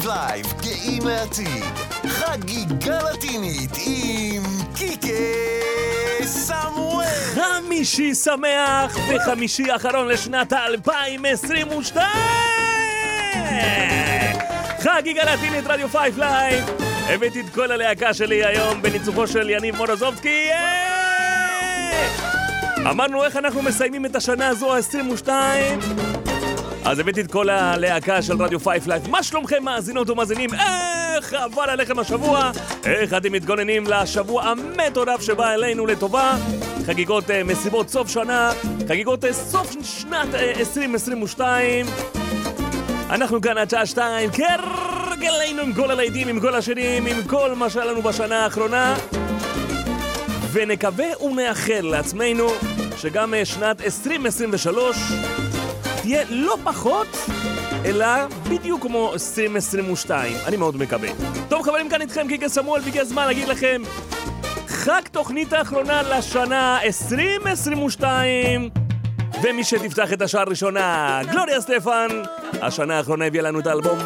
5 Live, גאים לעתיד. חגיגה לטינית עם קיקה סמואל. חמישי שמח וחמישי האחרון לשנת 2022! חגיגה לטינית רדיו 5 Live הבאתי את כל הלהקה שלי היום בניצוחו של יניב מורוזובסקי אמרנו איך אנחנו מסיימים את השנה הזו ה-22 אז הבאתי את כל הלהקה של רדיו 5 Live מה שלומכם מאזינות ומאזינים? איך עבר עליכם השבוע? איך אתם מתגוננים לשבוע המטורף שבא אלינו לטובה? חגיגות אה, מסיבות סוף שנה, חגיגות אה, סוף שנת אה, 2022 אנחנו כאן עד שעה שתיים, כהרגלנו עם כל הלהיטים, עם כל השירים, עם כל מה שהיה לנו בשנה האחרונה ונקווה ונאחל לעצמנו שגם שנת 2023 תהיה לא פחות, אלא בדיוק כמו 2022. אני מאוד מקווה. טוב חברים, כאן איתכם קיקה סמואל, והגיע הזמן להגיד לכם חג תוכנית האחרונה לשנה 2022 ומי שתפתח את השעה הראשונה, גלוריה סטפן השנה האחרונה הביאה לנו את האלבום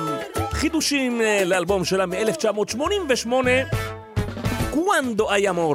חידושים אה, לאלבום שלה מ-1988 קוונדו אי אמור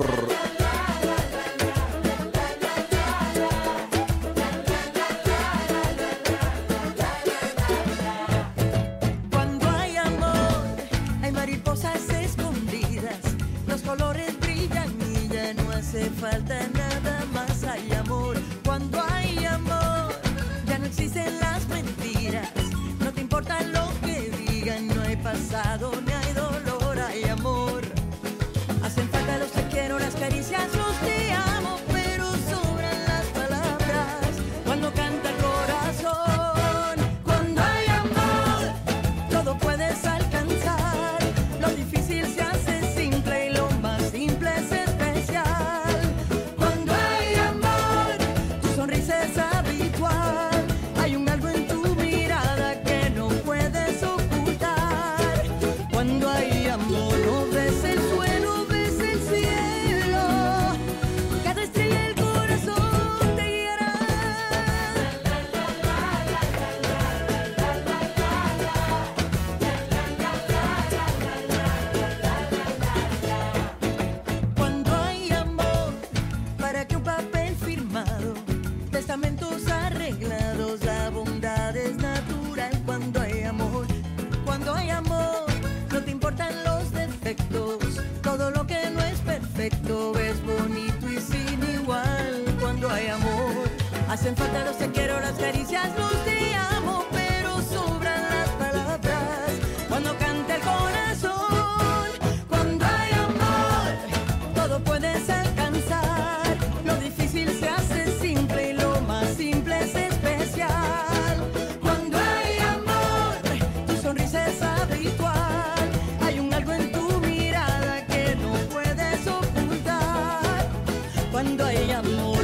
Cuando hay amor,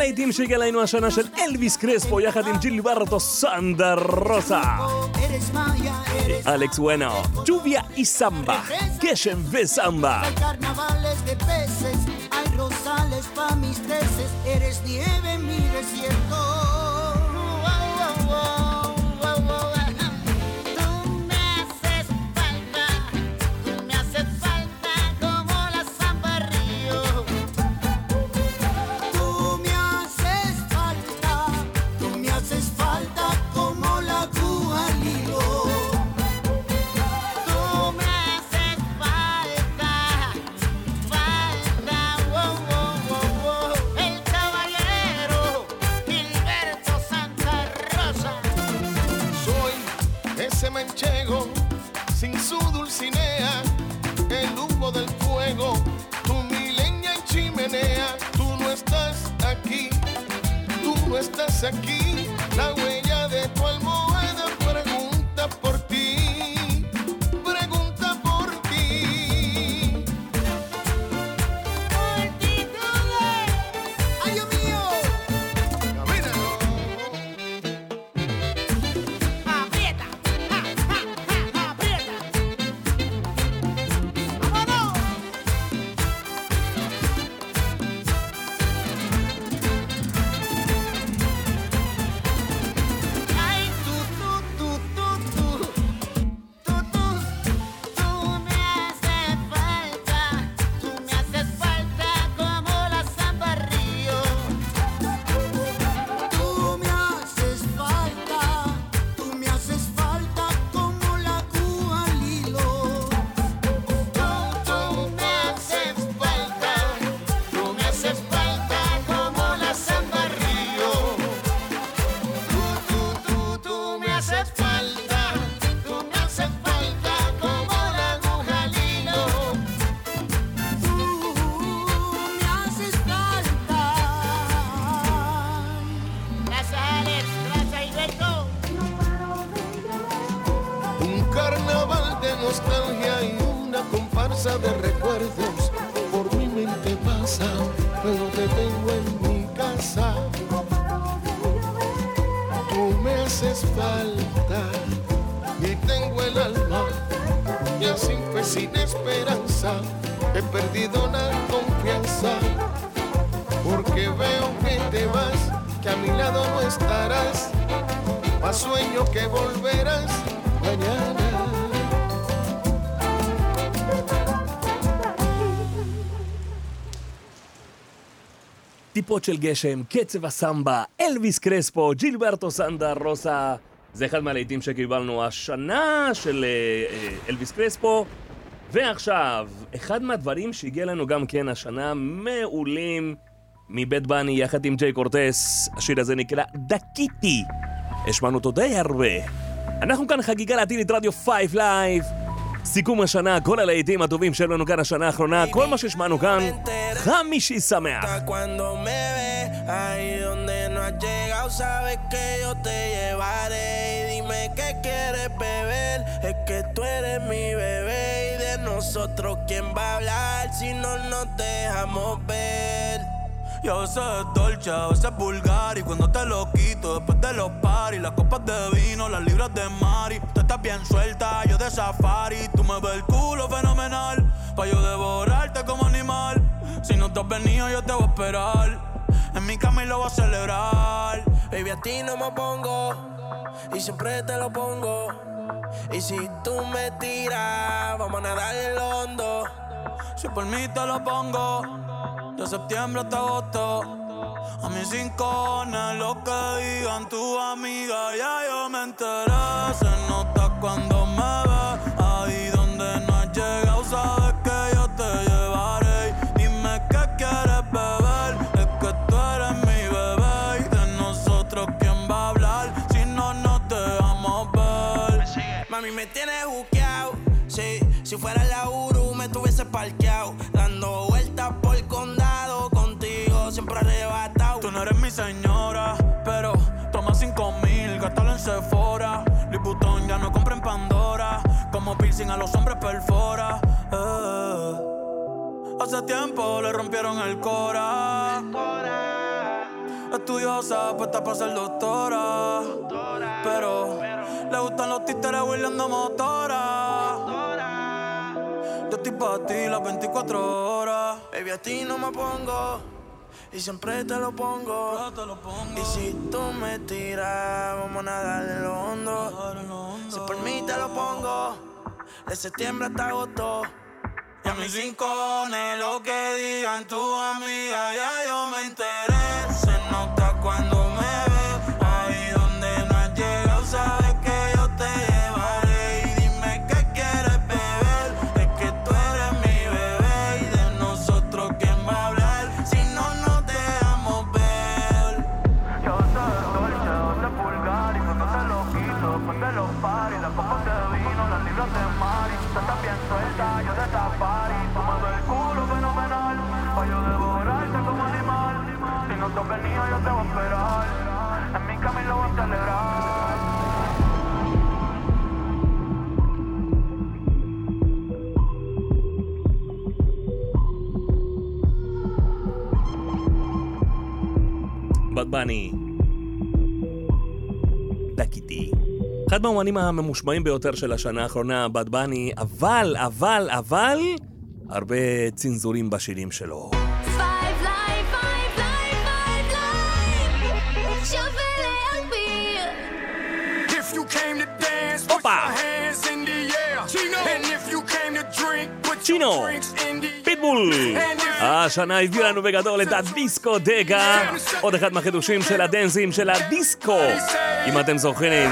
עוד אחד מהלהיטים שהגיע אלינו השנה של אלוויס קרספו יחד עם ג'ילברטו סנדה רוסה אלכס וונו, ג'וביה איסמבה, גשם וסמבה eres nieve en mi desierto. טיפות של גשם, קצב הסמבה, אלוויס קרספו, ג'ילברטו סנטה רוסה. זה אחד מהלהיטים שקיבלנו השנה של אה, אה, אלוויס קרספו. ועכשיו, אחד מהדברים שהגיע לנו גם כן השנה מעולה מבית באד באני יחד עם ג'יי קורטס, השיר הזה נקרא Dákiti. השמענו אותו די הרבה. אנחנו כאן חגיגה לטינית רדיו 5 Live. סיכום השנה, כל הלהיטים הטובים שהיו לנו כאן השנה האחרונה, כל מה ששמענו כאן, חמישי שמח. nosotros quién va a hablar si no nos dejamos ver. Y a veces es dolce, a veces es vulgar. Y cuando te lo quito después de los paris Las copas de vino, las libras de mari. Tú estás bien suelta, yo de safari. Tú me ves el culo fenomenal Pa' yo devorarte como animal. Si no te has venido yo te voy a esperar. En mi cama lo voy a celebrar. Baby a ti no me pongo Y siempre te lo pongo. Y si tú me tiras Vamos a nadar el hondo Si por mí te lo pongo de septiembre hasta agosto. A mis cinco lo que digan tu amiga, ya yo me enteré. Se nota cuando me ve, señora, pero toma cinco mil, gastalo en Sephora. Louis Vuitton ya no compra en Pandora, como piercing a los hombres perfora. Eh. Hace tiempo le rompieron el cora. El cora. Estudiosa, puesta para ser doctora. pero, le gustan los títeres huirleando motora. motora. Yo estoy para ti las 24 horas. Baby, a ti no me pongo. Y siempre te lo pongo. Y si tú me tiras, vamos a nadar en lo hondo. Si por mí te lo pongo, de septiembre hasta agosto. Y a mis rincones, lo que digan tu amiga, ya yo me enteré. בד בני. דקיטי. אחד מהאומנים הממושמעים ביותר של השנה האחרונה, Bad Bunny, אבל, אבל, אבל, הרבה צנזורים בשירים שלו. הופה! צ'ינו, פיטבול. השנה הביא לנו בגדול את הדיסקודקה, עוד אחד מהחידושים של הדנזים של הדיסקו, אם אתם זוכרים.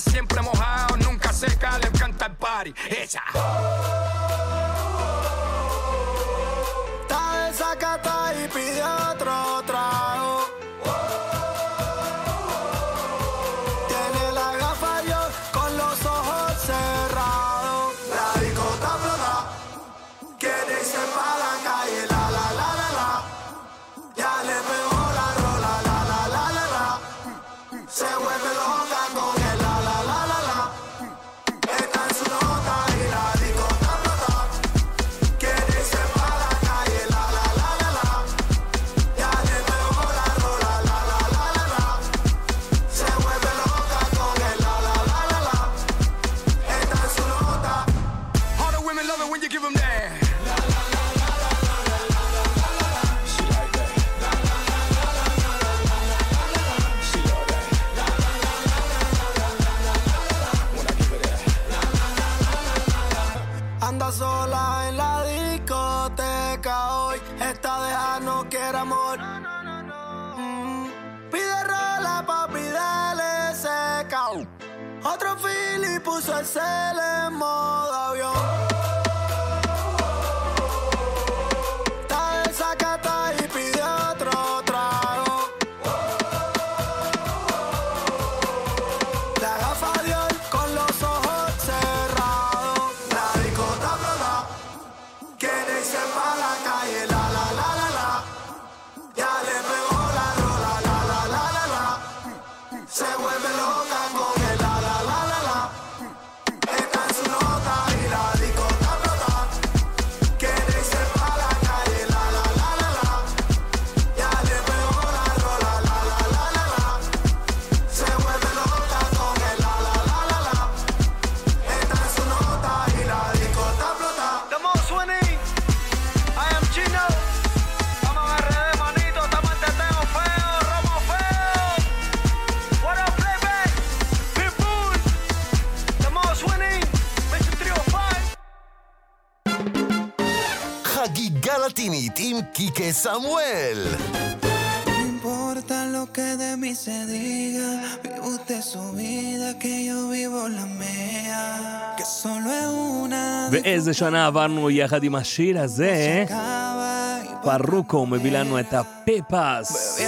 siempre mojado, nunca seca, le encanta el party. Esa. hacemos. ואיזה שנה עברנו יחד עם השיר הזה. פרוקו מביא לנו את הפיפס.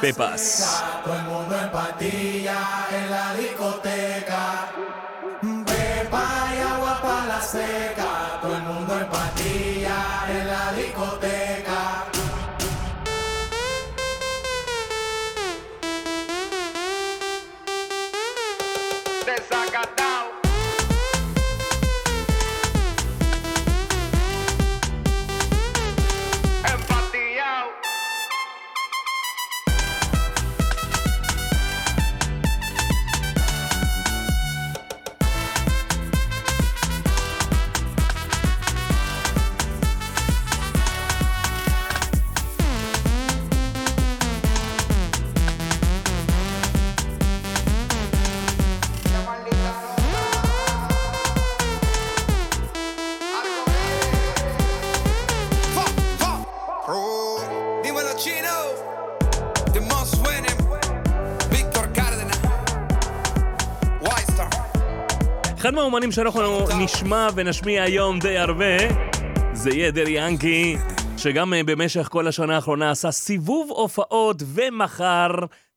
Pepas. Todo el mundo en patilla en la discoteca. Pepa y agua para la seca. Todo el mundo en patilla en la discoteca. אחד מהאומנים שאנחנו נשמע ונשמיע היום די הרבה, זה יהיה דרי אנקי, שגם אה, במשך כל השנה האחרונה עשה סיבוב הופעות, ומחר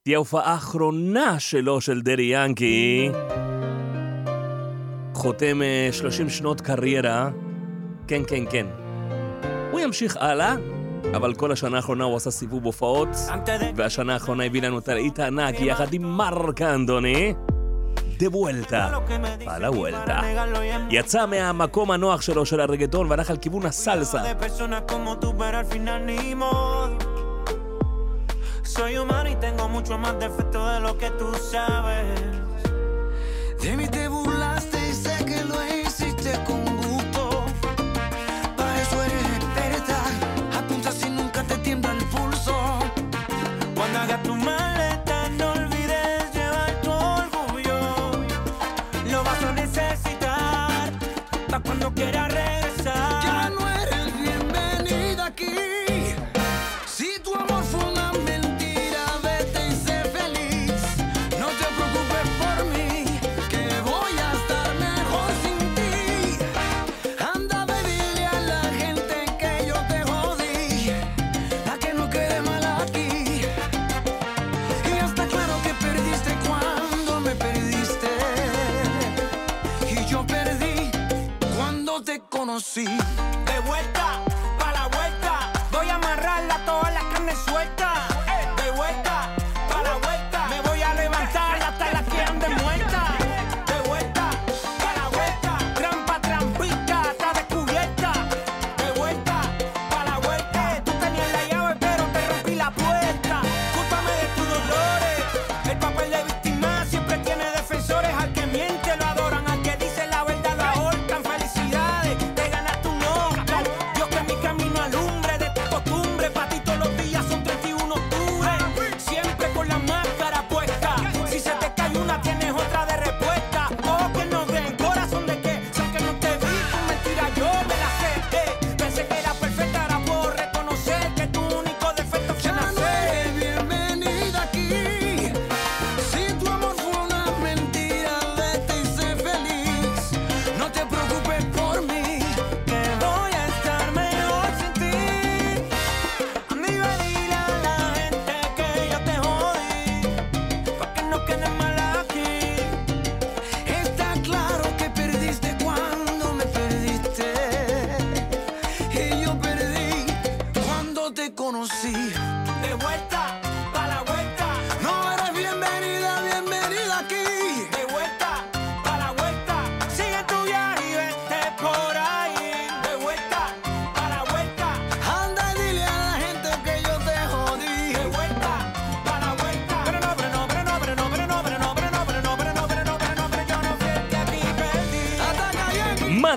תהיה הופעה אחרונה שלו, של דרי אנקי. חותם אה, 30 שנות קריירה. כן, כן, כן. הוא ימשיך הלאה, אבל כל השנה האחרונה הוא עשה סיבוב הופעות, והשנה האחרונה הביא לנו את הרהיט הענק יחד עם מרק אנדוני. de vuelta. A la vuelta. יצא מהמקום הנוח שלו של הרגטון והלך על כיוון הסלסה. De lo que tú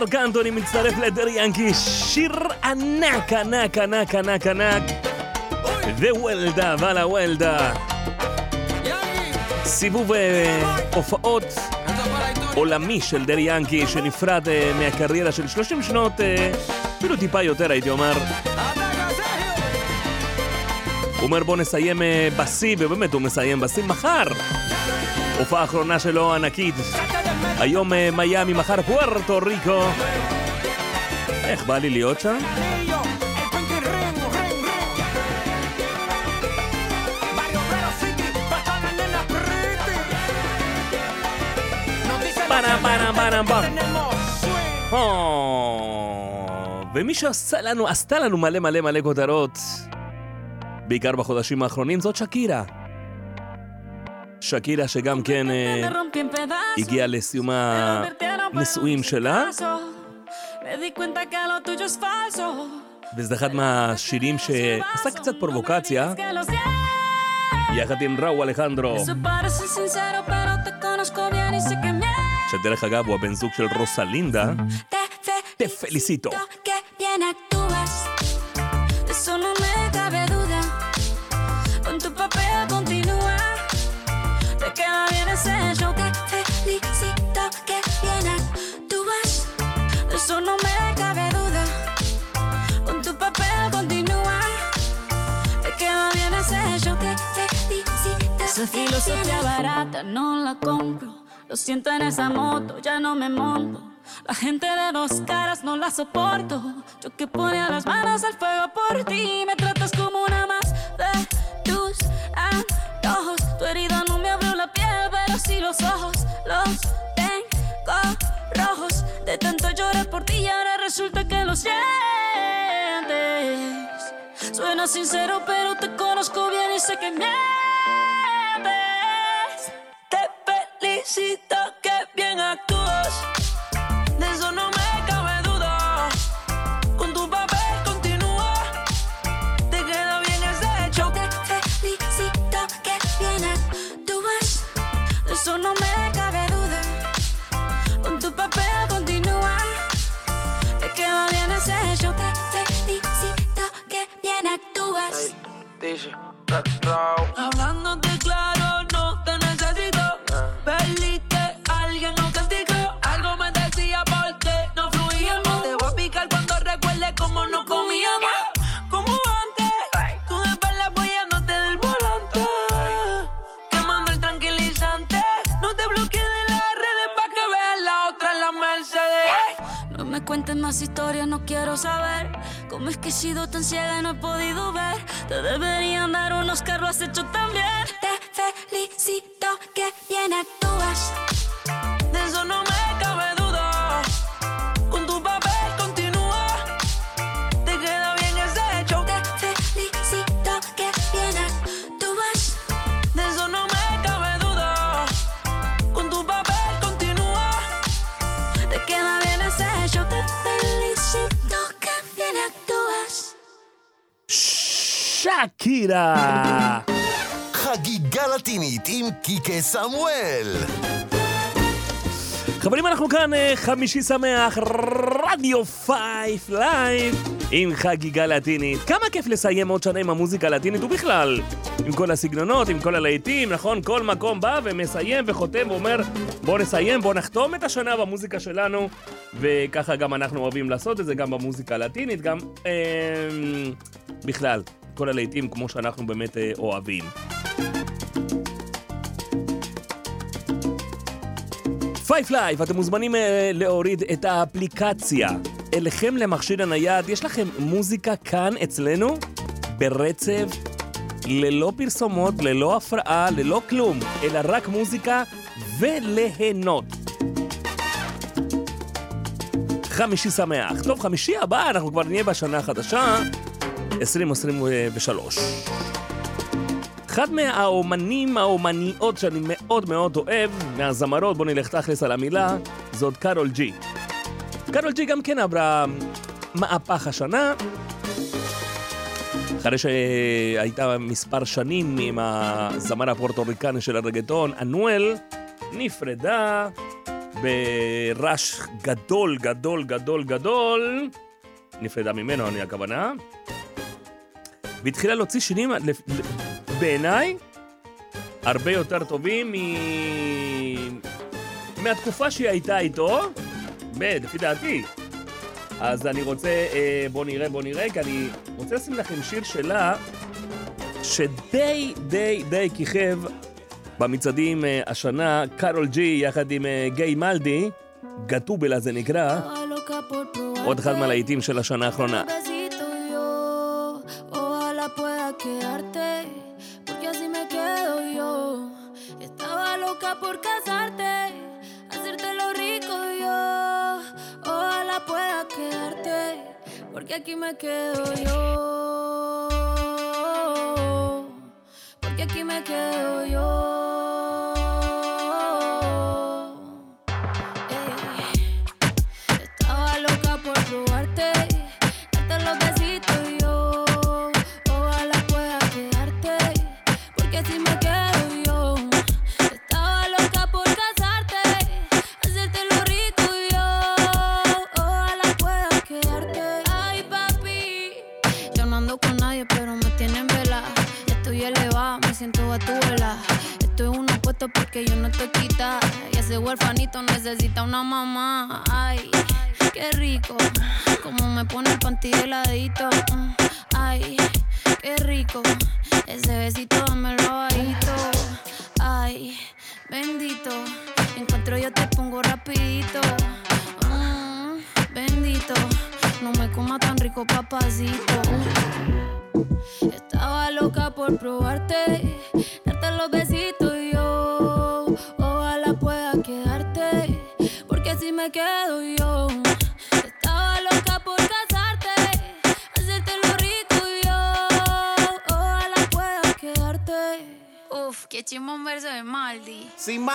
מרק אנטוני מצטרף לדרי ינקי, שיר ענק, ענק, ענק, ענק, ענק. וולדה, וואלה וולדה. סיבוב אה, הופעות עולמי של דרי ינקי, שנפרד אה, מהקריירה של 30 שנות, אה, אפילו טיפה יותר הייתי אומר. הוא אומר בוא נסיים בשיא, ובאמת הוא מסיים בשיא מחר. הופעה אחרונה שלו ענקית. היום אה, מיאמי, מחר פוארטו ריקו. איך בא לי להיות שם? Oh. ומי שעשה לנו, עשתה לנו מלא מלא מלא כותרות, בעיקר בחודשים האחרונים, זאת שקירה. שקילה, שגם כן אה, הגיעה לסיום הנישואים שלה. וזה אחד מהשירים שעשה קצת פרובוקציה, יחד עם ראו אלחנדרו. שדרך אגב הוא הבן זוג של רוסלינדה. תפליסיטו. eso no me cabe duda. Con tu papel continúa. Te queda bien ese yo que te di, Esa filosofía barata no la compro. Lo siento en esa moto, ya no me monto. La gente de dos caras no la soporto. Yo que ponía las manos al fuego por ti. Me tratas como una más de tus antojos. Tu herida no me abrió la piel, pero sí los ojos, los rojos. De tanto llorar por ti y ahora resulta que lo sientes. Suena sincero, pero te conozco bien y sé que mientes. Te felicito que bien actúas. De eso no me cabe duda. Con tu papel continúa. Te queda bien ese hecho. Te felicito que bien actúas. De eso no me actúas. Hablándote claro, no te necesito. Perdiste, alguien nos castigó. Algo me decía porque no fluíamos. Te voy a picar cuando recuerde cómo no comíamos. Como antes, tú de espalda apoyándote del volante. Quemando el tranquilizante. No te bloquees de las redes para que veas la otra en la Mercedes. No me cuentes más historias, no quiero saber cómo es que he sido tan ciega y no he podido ver. Te deberían dar unos que lo has hecho tan bien. Te felicito que bien actúas. שקירה! חגיגה לטינית עם קיקה סמואל. חברים, אנחנו כאן אה, חמישי שמח, רדיו Five Live עם חגיגה לטינית. כמה כיף לסיים עוד שנה עם המוזיקה הלטינית ובכלל, עם כל הסגנונות, עם כל הלהיטים, נכון? כל מקום בא ומסיים וחותם ואומר בוא נסיים, בוא נחתום את השנה במוזיקה שלנו וככה גם אנחנו אוהבים לעשות את זה, גם במוזיקה הלטינית, גם אה, בכלל, כל הלהיטים כמו שאנחנו באמת אה, אוהבים. Five Live, אתם מוזמנים אה, להוריד את האפליקציה אליכם למכשיר הנייד. יש לכם מוזיקה כאן אצלנו ברצף, ללא פרסומות, ללא הפרעה, ללא כלום, אלא רק מוזיקה וליהנות. חמישי שמח. טוב, חמישי הבא אנחנו כבר נהיה בשנה החדשה, 2023. אחד מהאומנים, האומניות שאני מאוד מאוד אוהב, מהזמרות, בוא נלך תכלס על המילה, זאת קארול ג'י. קארול ג'י גם כן עברה מהפך השנה, אחרי שהייתה מספר שנים עם הזמר הפורטוריקני של הרגטון, אנואל, נפרדה ברעש גדול, גדול, גדול, גדול, נפרדה ממנו, אני הכוונה, והתחילה להוציא שירים, בעיניי, הרבה יותר טובים מ... מהתקופה שהיא הייתה איתו, לפי דעתי. אז אני רוצה, אה, בוא נראה, בוא נראה, כי אני רוצה לשים לכם שיר שלה, שדי, די, די כיכב במצעדים אה, השנה, קארול ג'י יחד עם אה, גיי מלדי, גטובלה זה נקרא, עוד אחד מהלהיטים של השנה האחרונה.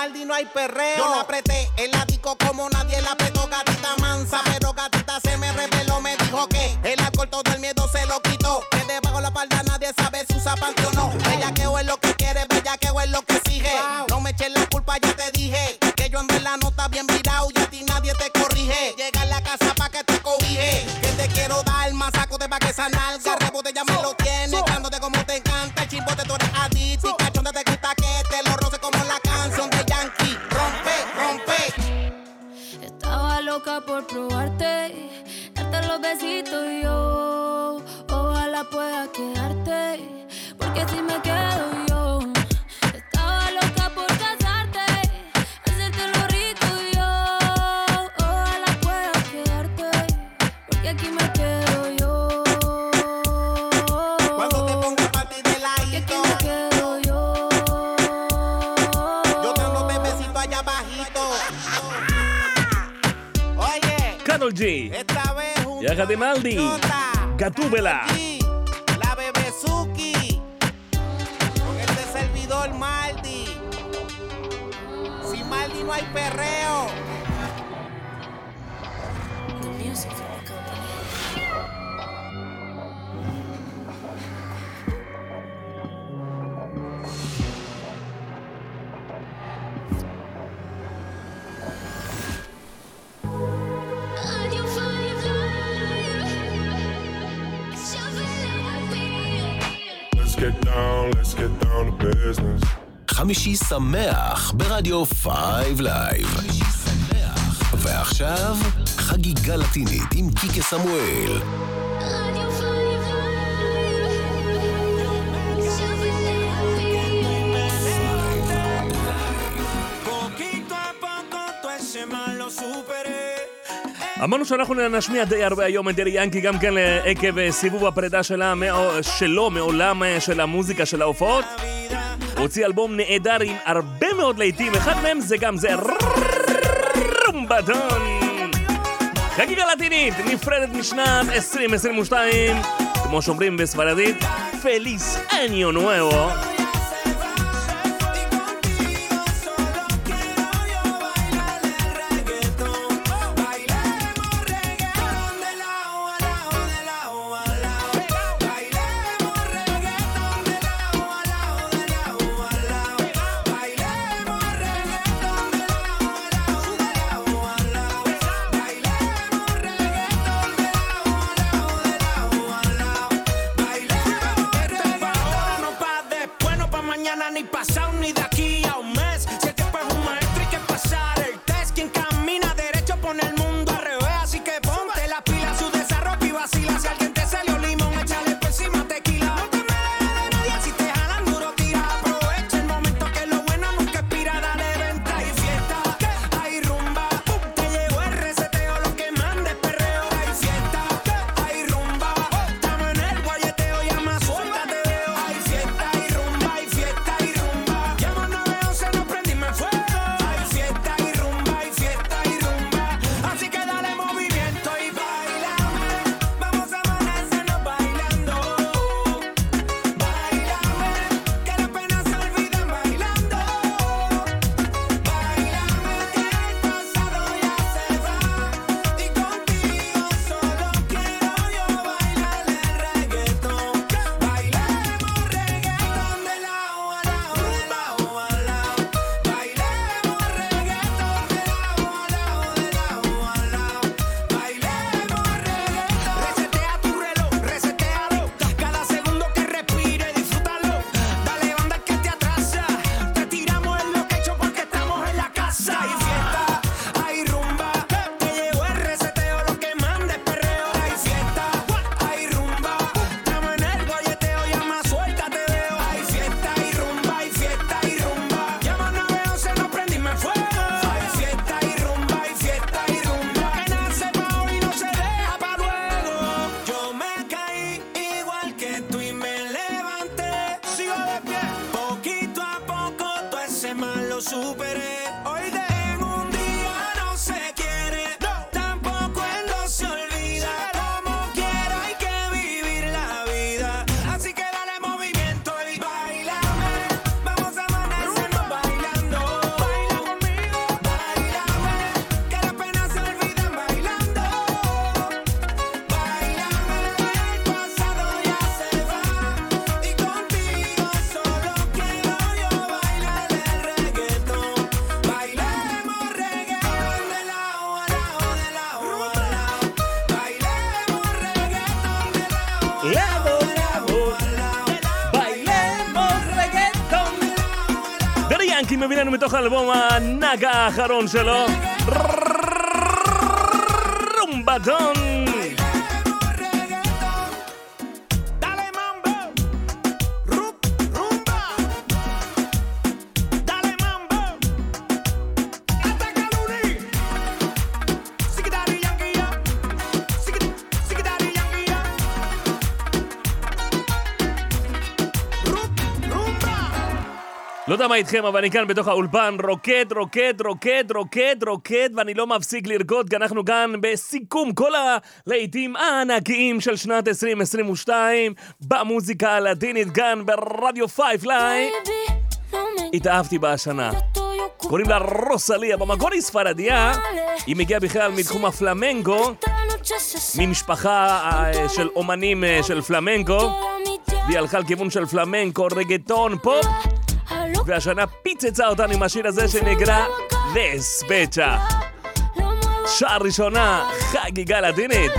Baldi no hay perreo. Yo no apreté שמח ברדיו 5 Live. ועכשיו, חגיגה לטינית עם קיקה סמואל. אמרנו שאנחנו נשמיע די הרבה היום את דדי ינקי גם כן אה, עקב אה, סיבוב הפרידה שלו, שלו מעולם אה, של המוזיקה, של ההופעות. הוציא אלבום נהדר עם הרבה מאוד להיטים, אחד מהם זה גם זה רומבדון. חגיגה לטינית, נפרדת משנת 2022, כמו שאומרים בספרדית, פליס אניו נואבו. ינקי מביא לנו מתוך האלבום הנאג האחרון שלו, רומבדון. יודע מה איתכם, אבל אני כאן בתוך האולפן, רוקד, רוקד, רוקד, רוקד, רוקד, ואני לא מפסיק לרקוד, כי אנחנו כאן בסיכום כל הלהיטים הענקיים של שנת 2022, במוזיקה הלטינית, כאן ברדיו Five Live. התאהבתי בה השנה. קוראים לה רוסליה, במקור היא ספרדיה, היא מגיעה בכלל מתחום הפלמנקו, ממשפחה אה, של אומנים אה, של פלמנקו, והיא הלכה לכיוון של פלמנקו, רגטון, פופ, והשנה פיצצה אותנו עם השיר הזה שנקרא Despechá. שעה ראשונה, חגיגה לטינית,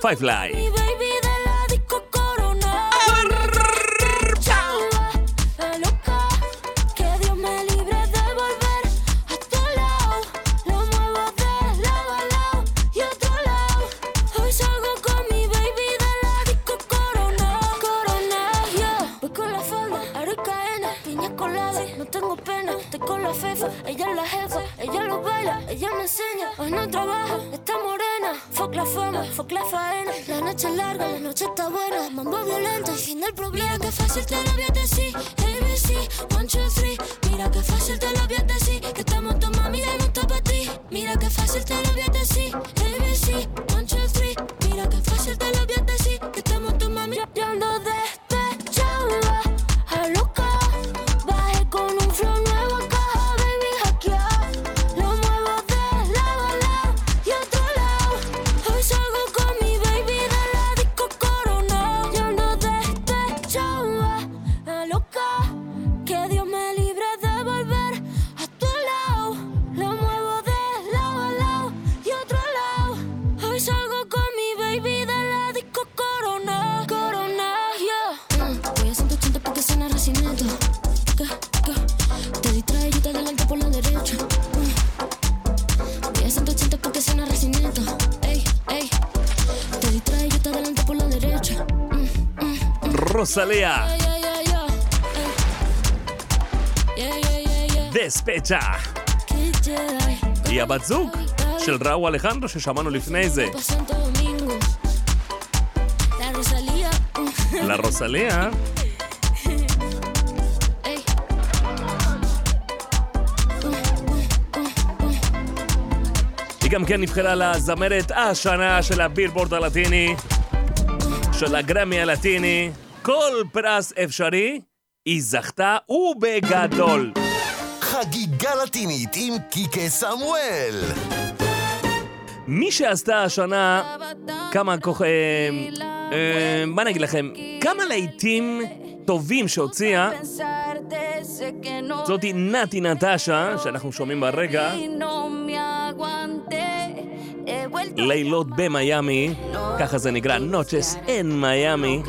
Five enseña. Hoy no trabaja, está morena. Fuck la fama, fuck la faena. La noche es larga, la noche está buena. Mambo violento, el fin del problema. Mira que fácil te lo voy a decir. ABC, one, two, three. Mira que fácil te lo voy a decir. Que estamos tu mami y no está para ti. Mira que fácil te lo voy a decir. ABC, yeah. דספצ'ה. Jedi. היא הבת זוג של ראו אלחנדרו ששמענו לפני זה. Rosalía. לרוסליה. היא גם כן נבחרה לזמרת השנה של הבילבורד הלטיני, של הגרמי הלטיני. כל פרס אפשרי, היא זכתה ובגדול. חגיגה לטינית עם קיקה סמואל. מי שעשתה השנה כמה כוח... אה, אה, מה נגיד לכם? כמה להיטים טובים שהוציאה זאתי נתי נטשה, שאנחנו שומעים ברגע, לילות במיאמי, ככה זה נקרא, נוצ'ס אין מיאמי.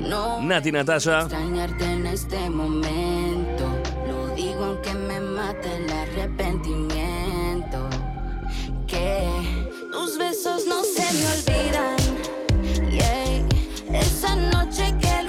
No Nati Natasha. Extrañarte en este momento. Lo digo aunque me mate el arrepentimiento. Que tus besos no se me olvidan. Yeah. Esa noche que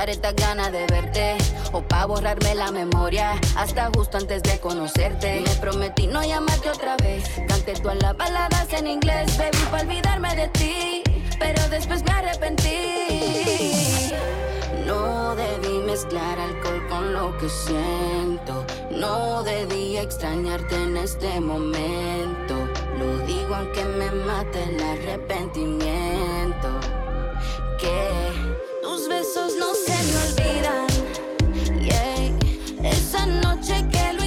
matar estas ganas de verte o pa' borrarme la memoria hasta justo antes de conocerte. Me prometí no llamarte otra vez, canté todas las baladas en inglés, baby, pa' olvidarme de ti, pero después me arrepentí. No debí mezclar alcohol con lo que siento. No debí extrañarte en este momento. Lo digo aunque me mate el arrepentimiento. Que tus besos no se me olvidan. Yeah. Esa noche que lo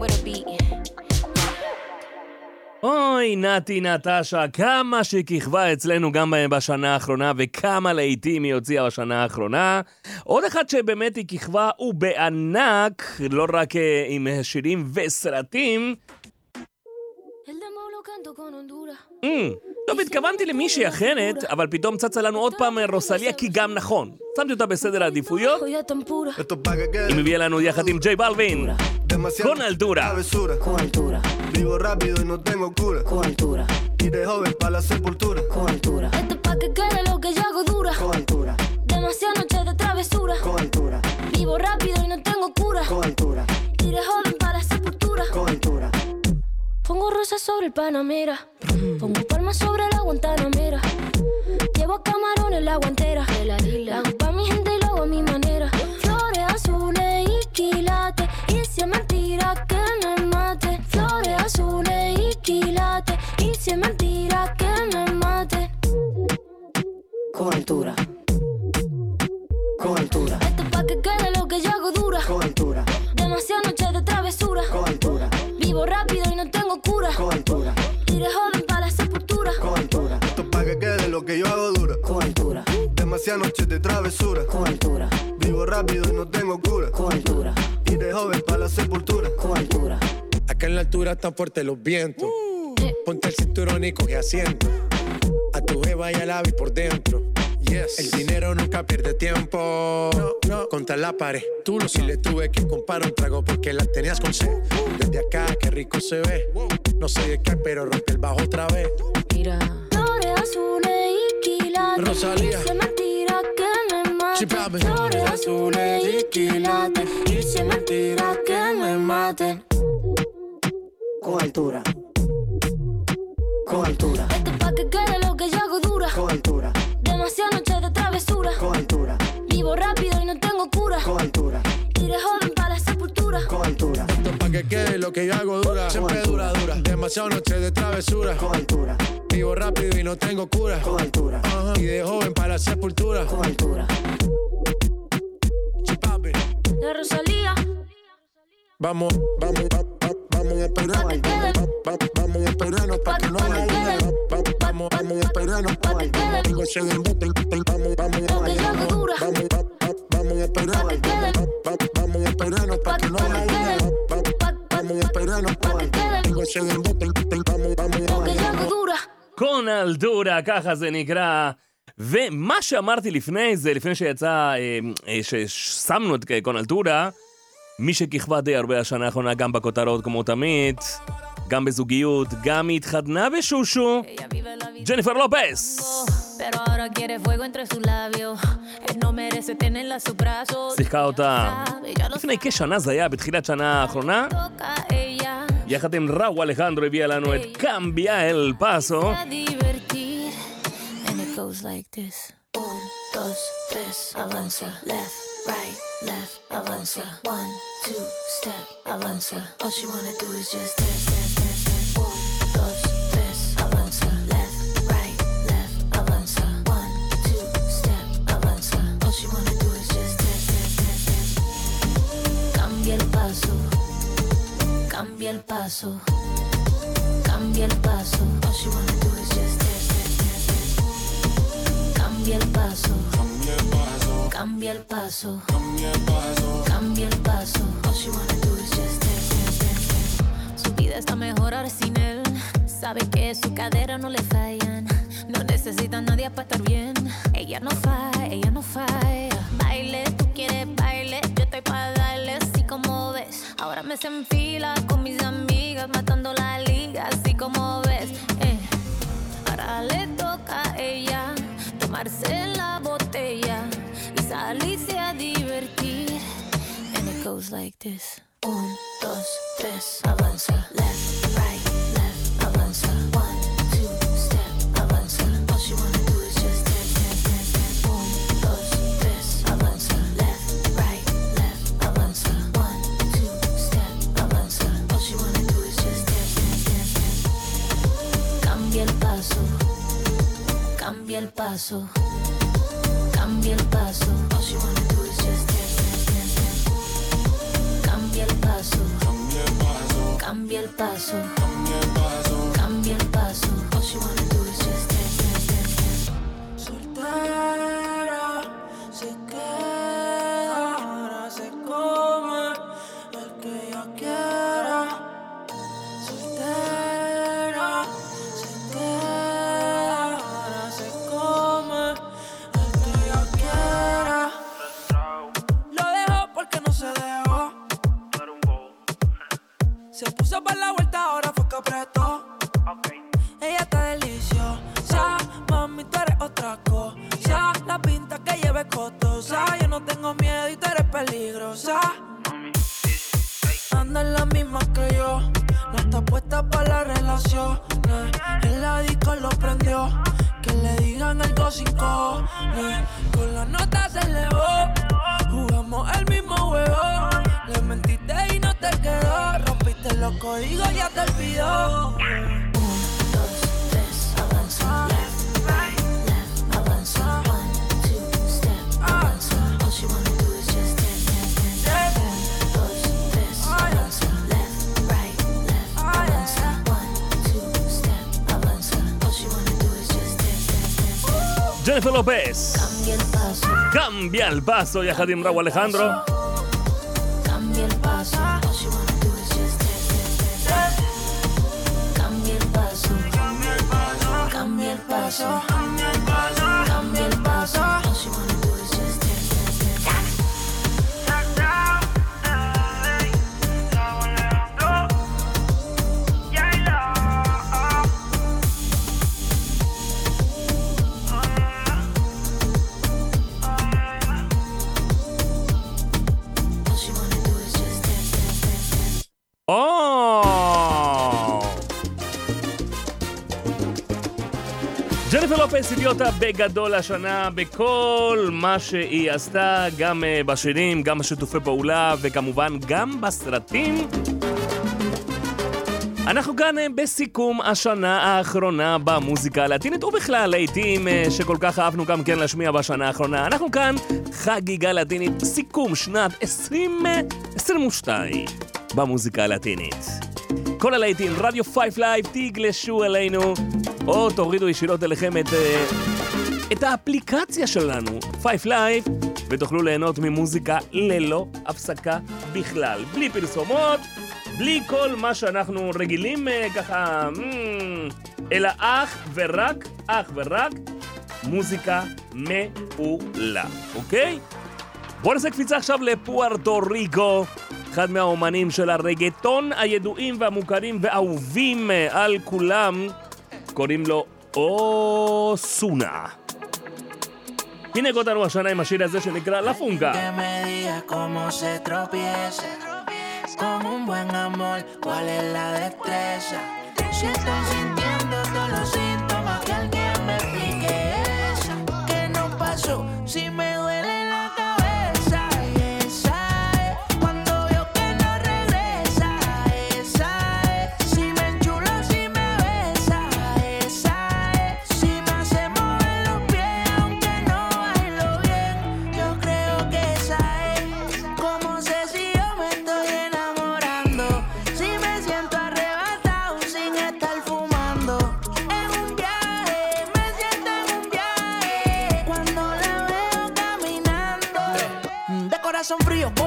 with a beat. אוי, נתי נטשה, כמה שכיכבה אצלנו גם בשנה האחרונה, וכמה להיטים היא הוציאה בשנה האחרונה. עוד אחד שבאמת היא כיכבה, הוא בענק, לא רק אה, עם שירים וסרטים. Mm, טוב, התכוונתי למישהי אחרת, אבל פתאום צצה לנו עוד פעם אה, רוסליה, כי גם נכון. שמתי אותה בסדר העדיפויות, Joya tan pura. היא מביאה לנו יחד עם ג'יי בלווין. con altura. Con altura. Vivo rápido y no tengo cura. Con altura. Y de joven para la sepultura. Con altura. Esto es pa' que quede lo que yo hago dura. Con altura. Demasiadas noches de travesura. Con altura. Vivo rápido y no tengo cura. Con altura. Y de joven para la sepultura. Con altura. Pongo rosas sobre el Panamera. Pongo palmas sobre la Guantanamera. Llevo camarones en la guantera. La hago pa' mi gente y lo hago a mi manera. Flores azules y quilates. Y si es mentira que me mate. Flores azules y quilates. Y si es mentira que me mate. Con altura. Con altura. Esto es pa' que quede lo que yo hago dura. Con altura. Demasiadas noches de travesura. Con altura. Vivo rápido no. Y de joven para la sepultura. Con altura. Esto es pa' que quede lo que yo hago dura. Con altura. Demasiadas noches de travesura. Con altura. Vivo rápido y no tengo cura. Con altura. Y de joven para la sepultura. Con altura. Acá en la altura están fuertes los vientos. Ponte el cinturón y coge asiento. A tu jeva y al ave por dentro. Yes. El dinero nunca pierde tiempo. No, no. Contra la pared. Tú lo si le tuve que comprar un trago porque la tenías con sed. Desde acá, qué rico se ve. No sé de qué, pero rompe el bajo otra vez. Mira. Flores azules y quilates. Rosalía. Y si es mentira que me mate. Flores azules y quilates. Y si es mentira que me mate. Con altura. Con altura. Esto es pa' que quede lo que yo hago dura. Con altura. Demasiadas noches de travesura. Con altura. Vivo rápido y no tengo cura. Con altura. De joven para la sepultura. Con altura. Pa' que quede lo que yo hago dura. Siempre dura, dura. Demasiado noche de travesura. Con altura. Vivo rápido y no tengo cura. Con altura. Ajá. Y de joven para la sepultura. Con altura. Sí, papi. De Rosalía. Vamos, vamos, va- va- vamos a esperarnos. Va- va- Vamos a esperarnos para que no haya va- Vamos, vamos a esperarnos. Digo, ese del bote, Vamos, vamos, Lo que yo hago dura. vamos, va- va- vamos a esperarnos. Va- va- Vamos a esperarnos para que no haya. Va- va- Vamos a esperarnos. Digo, ese del bote, Vamos, vamos, Lo que yo hago dura. con אלדורה, ככה זה נקרא. ומה שאמרתי לפני זה, לפני שיצא, ששמנו את קונלטורה, מי שכיכבה די הרבה השנה האחרונה, גם בכותרות כמו תמיד, גם בזוגיות, גם היא התחתנה בשושו, ג'ניפר לופס. Pero ahora quiere fuego entre sus labios. Él no merece tenerla a sus brazos. שיחקה אותה Sabe, ya lo לפני כשנה זה היה, בתחילת שנה האחרונה, toca ella. יחד עם ראו אלחנדרו הביאה לנו את קמביה אל פאסו. A divertir. And it goes like this. Un, dos, tres, avanza. Left, right, left, avanza. One, two, step, avanza. All she wanna do is just dance, Cambia el paso. Cambia el paso. All she wanna do is just dance, dance, dance, dance. Cambia el paso. Cambia el paso. Cambia el paso. All she wanna do is just dance, dance, dance, dance. Su vida está mejor ahora sin él. Sabe que su cadera no le fallan. No necesita nadie para estar bien. Ella no falla, ella no falla. Baile, tú quieres baile, yo estoy para Ahora me se enfila con mis amigas, matando la liga, así como ves. Eh. Ahora le toca a ella tomarse la botella y salirse a divertir. And it goes like this. Un, dos, tres, avanza. Left, right, left, avanza. Paso, cambia el paso, cambia el paso. Cambia el paso, cambia el paso, cambia el paso. Dance, dance, dance. Soltera, Al paso y a Jadim Raúl Alejandro. הביא אותה בגדול השנה בכל מה שהיא עשתה, גם אה, בשירים, גם בשיתופי פעולה וכמובן גם בסרטים. אנחנו כאן אה, בסיכום השנה האחרונה במוזיקה הלטינית ובכלל להיטים אה, שכל כך אהבנו גם כן להשמיע בשנה האחרונה. אנחנו כאן חגיגה לטינית, סיכום שנת 2022 במוזיקה הלטינית. כל הלהיטים, רדיו 5 Live, תגלשו אלינו, או תורידו ישירות אליכם את, אה, את האפליקציה שלנו, 5 Live, ותוכלו ליהנות ממוזיקה ללא הפסקה בכלל. בלי פרסומות, בלי כל מה שאנחנו רגילים אה, ככה, אלא אך ורק, אך ורק, מוזיקה מעולה, אוקיי? בואו נעשה קפיצה עכשיו לפוארטו ריקו, אחד מהאומנים של הרגטון הידועים והמוכרים ואהובים אה, על כולם, קוראים לו אוסונה. הנה אותנו השנה עם השיר הזה שנקרא לה פונגה. Que me digas cómo se tropieza con un buen amor, cuál es la destreza. Si estoy sintiendo todos los son free.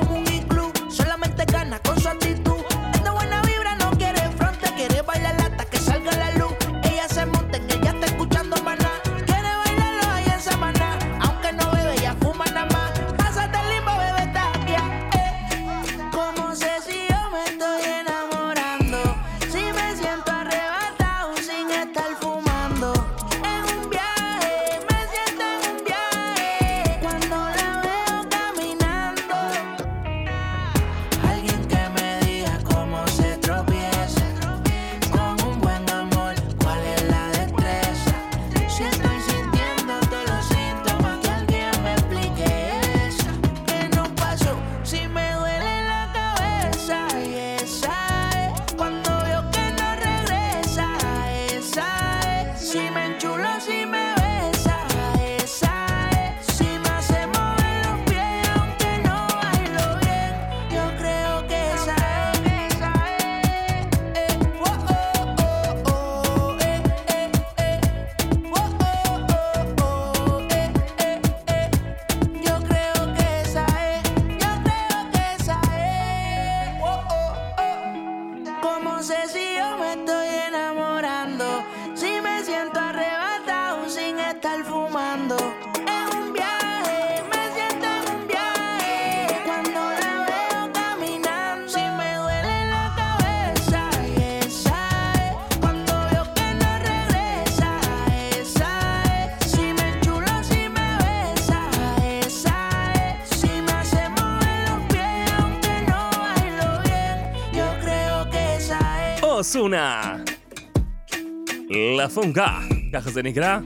לה פונקה, ככה זה נקרא.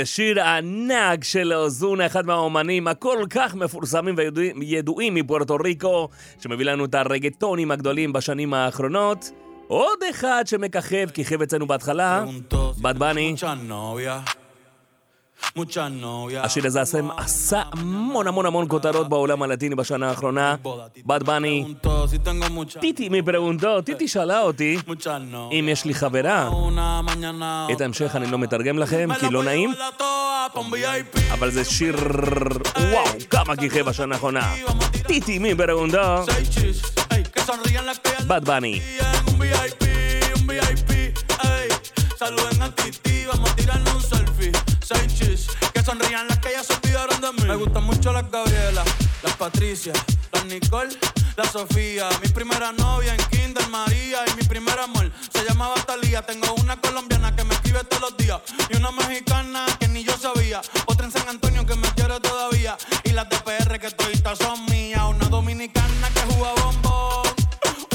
איזה שיר ענק של אוזונה, אחד מהאומנים הכל כך מפורסמים וידועים מפוארטו ריקו, שמביא לנו את הרגטונים הגדולים בשנים האחרונות. עוד אחד שמככב, כיכב אצלנו בהתחלה, בד בני. השיר הזה עשה, עשה המון המון המון כותרות בעולם הלטיני בשנה האחרונה. בד בני. טיטי מפרגונטו, טיטי שאלה אותי אם יש לי חברה. את ההמשך אני לא מתרגם לכם, כי לא נעים. אבל זה שיר... וואו, כמה כיכב בשנה האחרונה. טיטי מפרגונטו. בד בני. Saluden a Titi, vamos a tirarnos. Que sonrían las que ya se olvidaron de mí. Me gustan mucho las Gabriela, las Patricia, las Nicole, la Sofía. Mi primera novia en Kinder María y mi primer amor se llamaba Talía. Tengo una colombiana que me escribe todos los días y una mexicana que ni yo sabía. Otra en San Antonio que me quiere todavía y las de PR que todavía son mías. Una dominicana que juega bombón,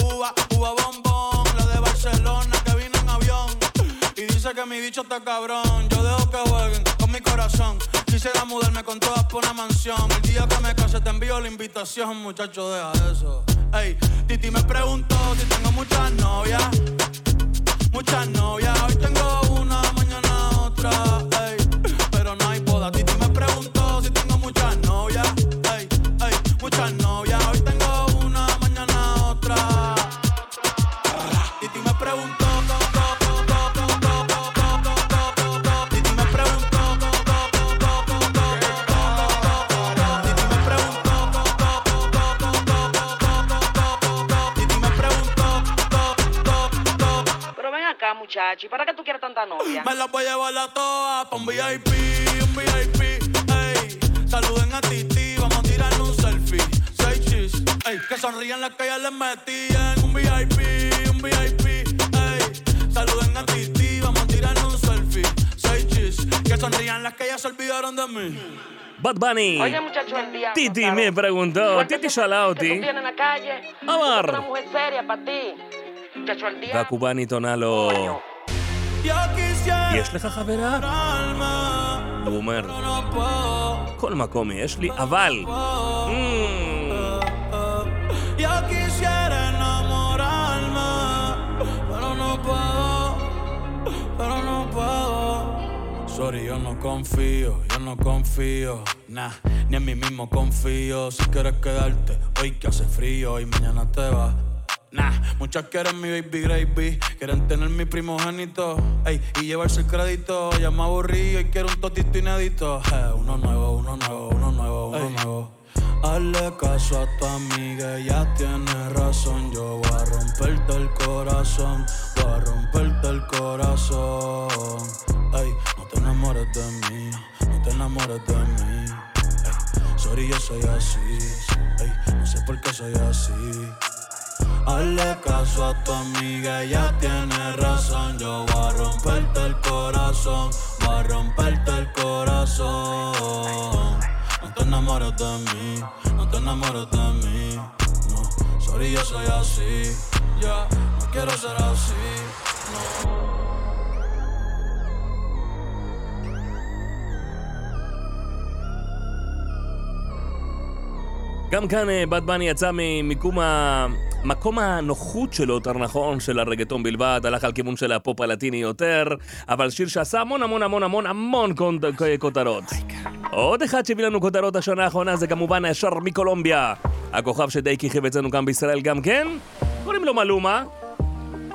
uva, uva bombón. La de Barcelona que vino en avión y dice que mi bicho está cabrón. Yo dejo que jueguen corazón. Quisiera mudarme con todas por una mansión. El día que me case te envío la invitación, muchacho, deja eso. Ey, Titi me preguntó si tengo muchas novias. Muchas novias, hoy tengo una, mañana otra. Ey, Versace. ¿Para qué tú quieres tanta novia? Me las voy a llevar a todas pa' un VIP, un VIP, ey. Saluden a Titi, vamos a tirar un selfie. Seis chis, ey. Que sonrían las que ya les metían. Un VIP, un VIP, ey. Saluden a Titi, vamos a tirar un selfie. Seis chis, que sonrían las que ya se olvidaron de mí. Bad Bunny. Oye, muchacho, el diablo, Titi ¿sabes? me preguntó. Titi Shalauti. en la calle. Amar. Una mujer seria para ti. Muchacho, el diablo. Cubani Tonalo. יש לך חברה? alma, הוא אומר, no puedo. כל מקום יש לי, אבל... Mm, Yo quisiera enamorarme, pero no puedo, pero no puedo. Sorry, yo no confío, yo no confío, nah, ni en mí mismo confío. Si quieres quedarte, hoy que hace frío y mañana te vas. Nah, muchas quieren mi baby gravy, quieren tener mi primogénito, ey, y llevarse el crédito. Ya me aburrí y quiero un totito inédito. Eh, uno nuevo, uno nuevo, uno nuevo, uno nuevo. Hazle caso a tu amiga, ella tiene razón. Yo voy a romperte el corazón, voy a romperte el corazón. Ey, no te enamores de mí, no te enamores de mí. Ey, sorry, yo soy así, ey, no sé por qué soy así. Hazle caso a tu amiga, ella tiene razón. Yo voy a romperte el corazón, voy a romperte el corazón. No te enamores de mí, no te enamores de mí. No, sorry, yo soy así. Ya, no quiero ser así. No. גם כאן אה, בד בני יצא ממיקום ה... מקום הנוחות שלו, יותר נכון, של הרגטון בלבד, הלך על כיוון של הפופ הלטיני יותר, אבל שיר שעשה המון המון המון המון המון כותרות. עוד אחד שהביא לנו כותרות השנה האחרונה זה כמובן הישר מקולומביה. הכוכב שדי כיכב אצלנו גם בישראל גם כן, קוראים לו מלומה.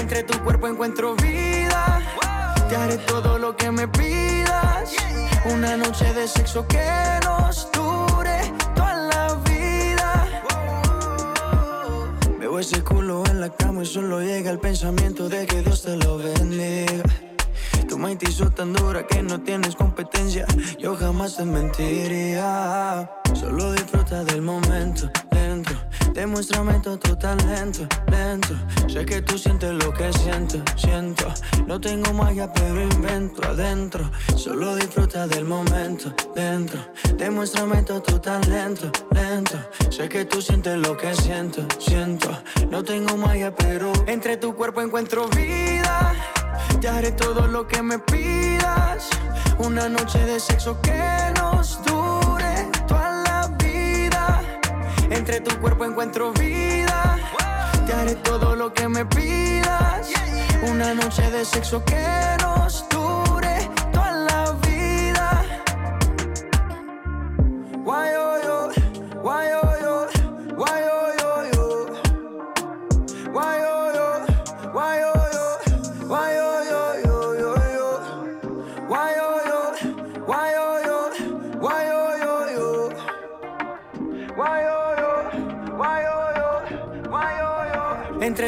Entre tu cuerpo encuentro vida. Te haré todo lo que me pidas. Una noche de sexo que nos dure toda la vida. Veo ese culo en la cama y solo llega el pensamiento de que Dios te lo bendiga. Tu mente hizo tan dura que no tienes competencia. Yo jamás te mentiría. Solo disfruta del momento dentro. Demuéstrame todo tu talento lento. Sé que tú sientes lo que siento, siento. No tengo magia, pero invento adentro. Solo disfruta del momento dentro. Demuéstrame todo tu talento lento. Sé que tú sientes lo que siento, siento. No tengo magia, pero entre tu cuerpo encuentro vida. Te haré todo lo que me pidas. Una noche de sexo que nos Entre tu cuerpo encuentro vida. Te haré todo lo que me pidas. Una noche de sexo que nos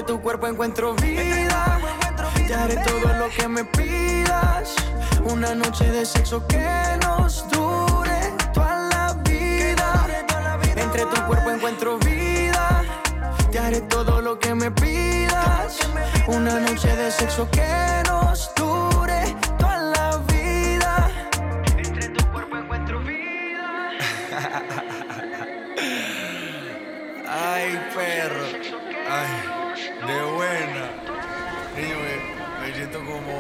Entre tu cuerpo encuentro vida. Te haré todo lo que me pidas. Una noche de sexo que nos dure toda la vida. Entre tu cuerpo encuentro vida. Te haré todo lo que me pidas. Una noche de sexo que nos dure como,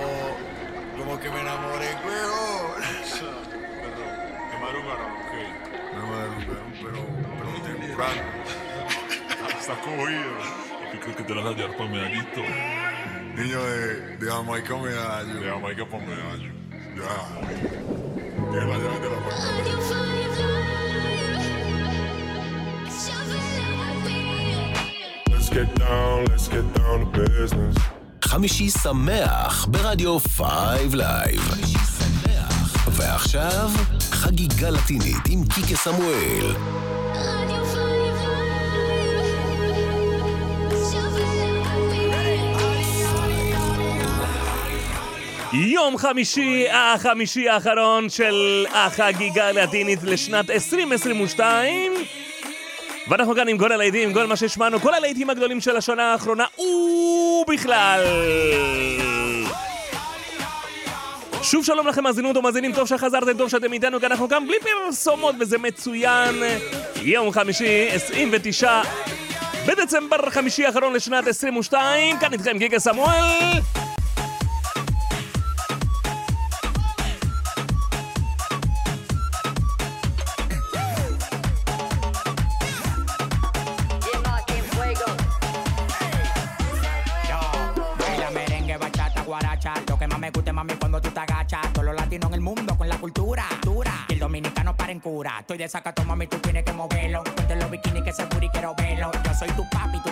como que me enamoré, huevón. ¿Te madrugaron o qué? Me madrugaron, pero, pero temprano. Está cogido. ¿Qué crees que te la vas a llevar para medallito? Niño de, de Jamaica medallo. De Jamaica para medallo. Ya. Que la llave de la puerta. Let's get down, let's get down to business. חמישי שמח ברדיו Five Live. ועכשיו, חגיגה לטינית עם קיקה סמואל. יום חמישי, החמישי האחרון של החגיגה הלטינית לשנת 2022 ואנחנו כאן עם כל הלהיטים, כל מה שהשמענו, כל הלהיטים הגדולים של השנה האחרונה ובכלל. שוב שלום לכם מאזינות ומאזינים, טוב שחזרתם, טוב שאתם איתנו, כי אנחנו כאן בלי פרסומות וזה מצוין. יום חמישי, 29 בדצמבר, חמישי האחרון לשנת 22 כאן איתכם גיקה סמואל cuando tú te agachas. Todos los latinos en el mundo con la cultura. dura. Y el dominicano para en cura. Estoy de sacato, mami, tú tienes que moverlo. Ponte los bikinis que ese booty quiero verlo. Yo soy tu papi, tú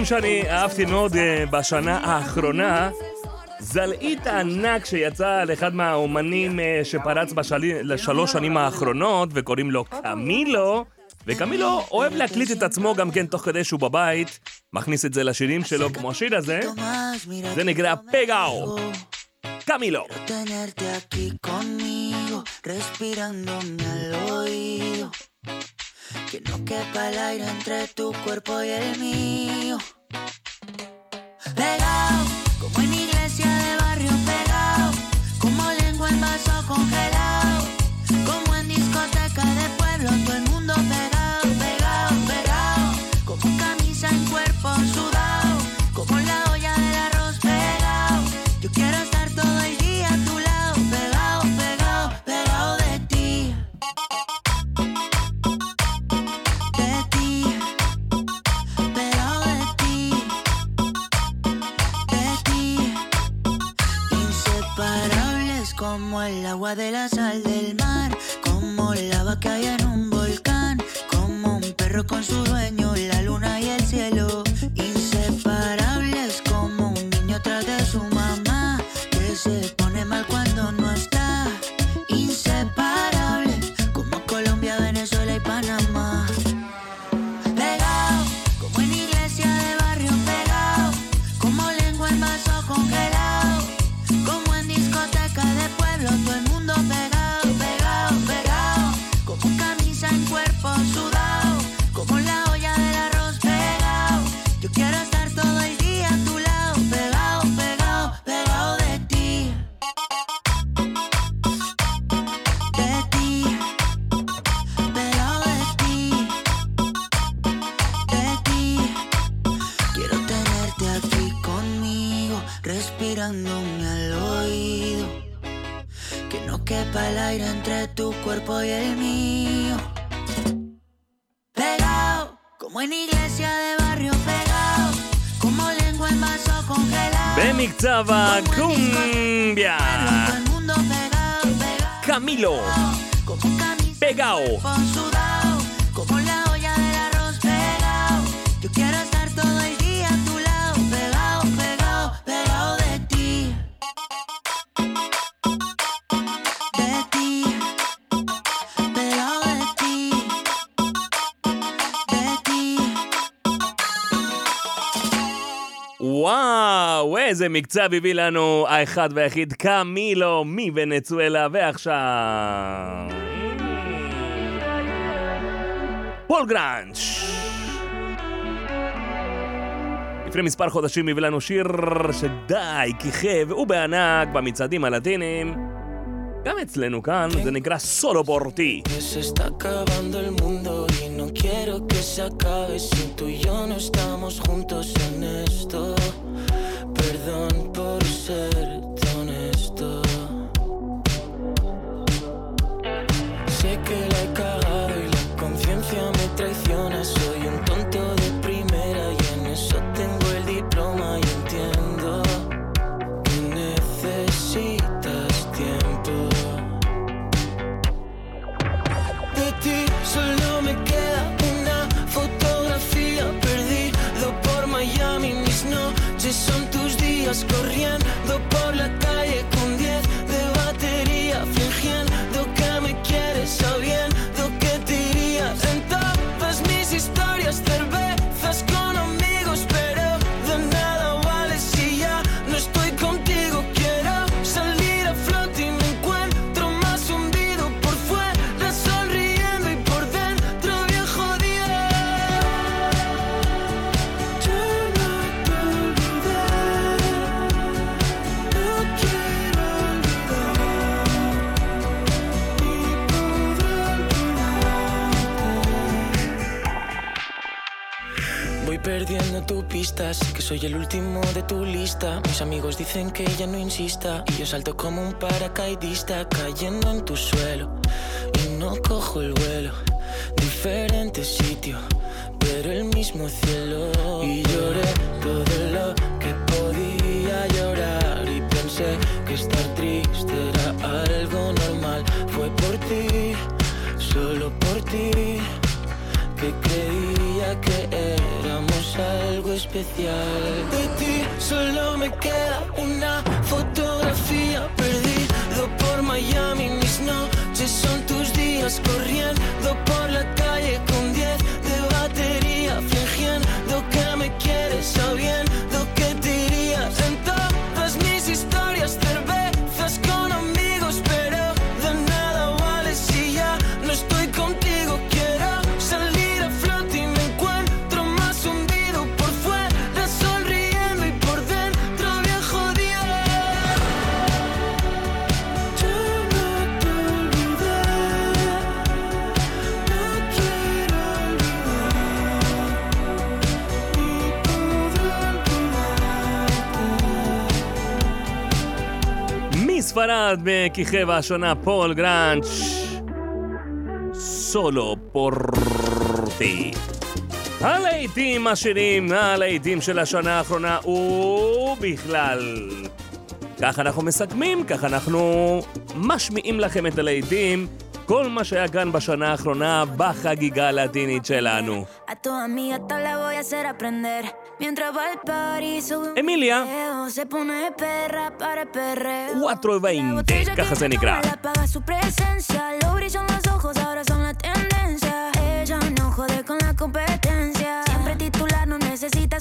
השירים שאני אהבתי מאוד אה, בשנה האחרונה, זלעית הענק שיצא על אחד מהאומנים אה, שפרץ בשלוש שנים האחרונות, וקוראים לו קמילו, וקמילו אוהב להקליט את עצמו גם כן תוך כדי שהוא בבית, מכניס את זה לשירים שלו כמו השיר הזה, זה נקרא פגאו. קמילו. Respirándome al oído. que no quepa el aire entre tu cuerpo y el mío. Como en. I'll Estaba cumbia. Camilo. Pegao. איזה מקצב הביא לנו האחד והיחיד קמילו מוונצואלה, ועכשיו... פול גראנץ'. לפני מספר חודשים הביא לנו שיר שדי כיכב ובענק במצעדים הלטיניים. גם אצלנו כאן זה נקרא סולו פורטי. Quiero que se acabe si tú y yo no estamos juntos en esto. Perdón por serte honesto. Sé que la he cagado y la conciencia me traiciona. Soy corriendo por la Sé que soy el último de tu lista. Mis amigos dicen que ya no insista. Y yo salto como un paracaidista cayendo en tu suelo. Y no cojo el vuelo. Diferente sitio, pero el mismo cielo. Y lloré todo lo que podía llorar. Y pensé que estar triste era algo normal. Fue por ti, solo por ti algo especial. De ti solo me queda una fotografía perdido por Miami. Mis noches son tus días corriendo מספרד מכיכב השונה פול גרנץ' סולו פורטי. הלהיטים השירים, הלהיטים של השנה האחרונה ובכלל. כך אנחנו מסכמים, כך אנחנו משמיעים לכם את הלהיטים, כל מה שהיה כאן בשנה האחרונה בחגיגה הלטינית שלנו. A tu amiga hasta la voy a hacer aprender. Mientras va Emilia. 4.20. Caja Cenicra. Con la competencia. Siempre titular, no necesita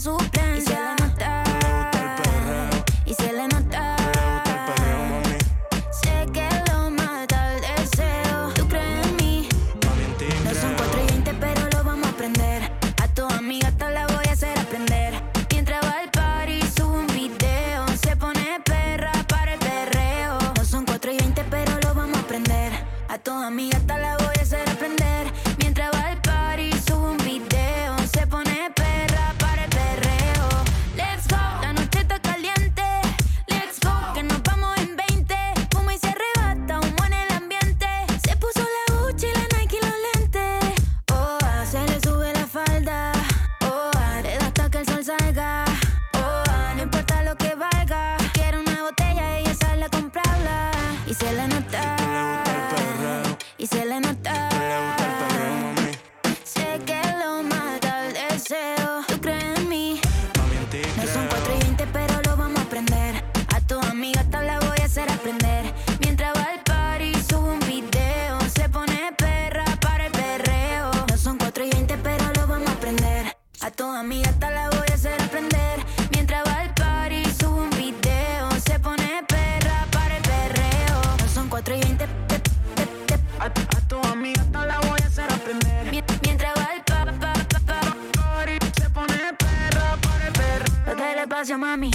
mami.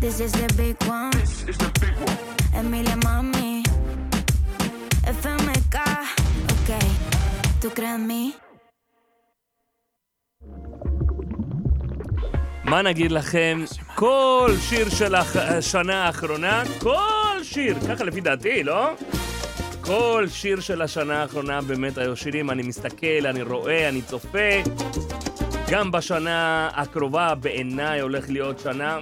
This is the big one. This is the big one. Emilia, mami. FMK. Ok. ¿Tú crees en mí? מה נגיד לכם? כל שיר של השנה האחרונה, כל שיר, ככה לפי דעתי, לא? כל שיר של השנה האחרונה באמת היו שירים, אני מסתכל, אני רואה, אני צופה. גם בשנה הקרובה בעיניי הולך להיות שנה...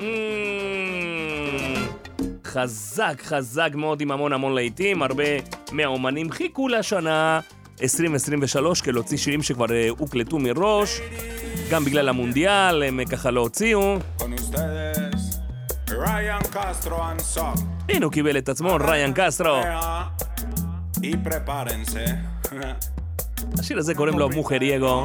חזק, חזק מאוד עם המון המון להיטים, הרבה מהאומנים חיכו לשנה 2023 כדי להוציא שירים שכבר אה, הוקלטו מראש, גם בגלל המונדיאל הם אה, ככה לא הוציאו. הנה הוא קיבל את עצמו, ריין קסטרו. השיר הזה קוראים לו מוחרייגו.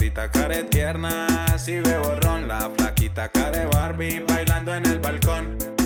gordita care tierna. Si bebo ron, la flaquita care Barbie bailando en el balcón.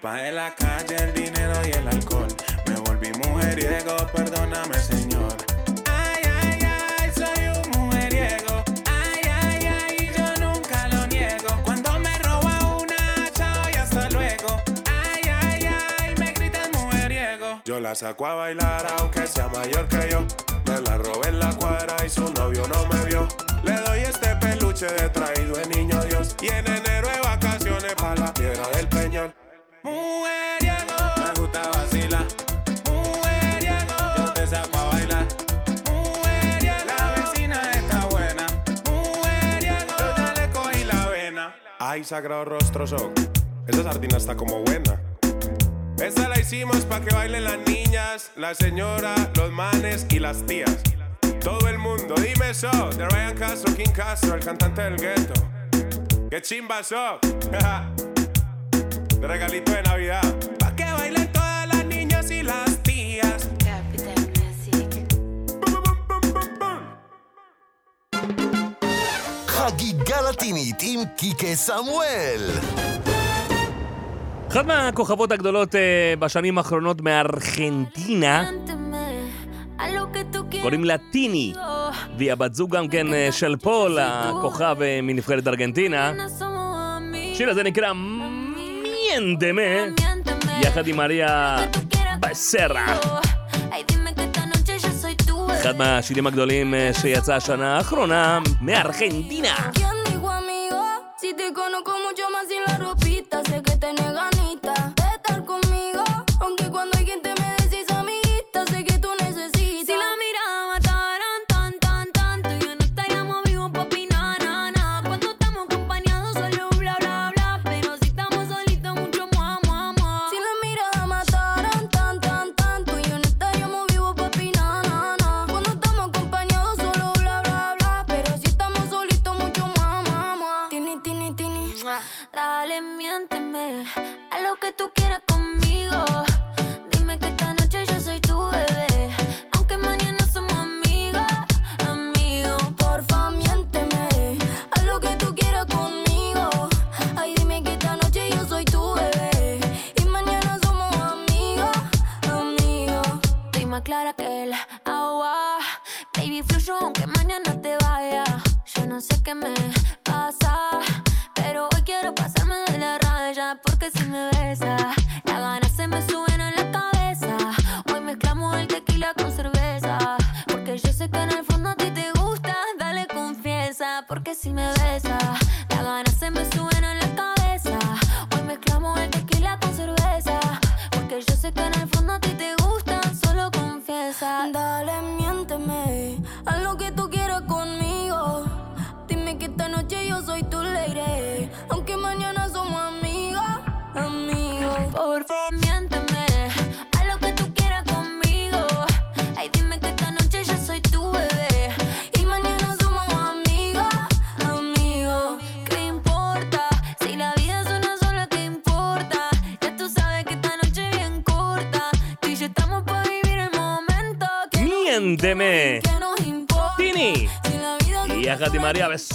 Bajé la calle, el dinero y el alcohol. Me volví mujeriego, perdóname, señor. Ay, ay, ay, soy un mujeriego. Ay, ay, ay, yo nunca lo niego. Cuando me roba una, chao y hasta luego. Ay, ay, ay, me gritan mujeriego. Yo la saco a bailar, aunque sea mayor que yo. Me la robé en la cuadra y su novio no me vio. Le doy este peluche de traído de niño Dios. Y en enero de vacaciones para la piedra del peñón. Mujeriego, me gusta vacilar. Mujeriego, yo te saco a bailar. Mujeriego, la vecina está buena. Mujeriego, yo ya le cogí la vena. Ay, sagrado rostro son. Esa sardina está como buena. Esta la hicimos para que bailen las niñas, la señora, los manes y las tías. Todo el mundo, dime eso. De Ryan Castro, King Castro, el cantante del gueto. ¡Qué chimba so! de regalito de Navidad. Pa' que bailen todas las niñas y las tías. חגיגה לטינית עם קיקה סמואל. אחת מהכוכבות הגדולות אה, בשנים האחרונות מארגנטינה, קוראים לה טיני, והיא הבת זוג גם כן אה, של פול, הכוכב אה, מנבחרת ארגנטינה. השיר הזה נקרא מיינדמה, יחד עם מריה בסרה. אחד מהשירים הגדולים אה, שיצא השנה האחרונה מארגנטינה. ¿Quién dijo amigo? Si te conozco mucho más sin la ropita, sé que tenés ganita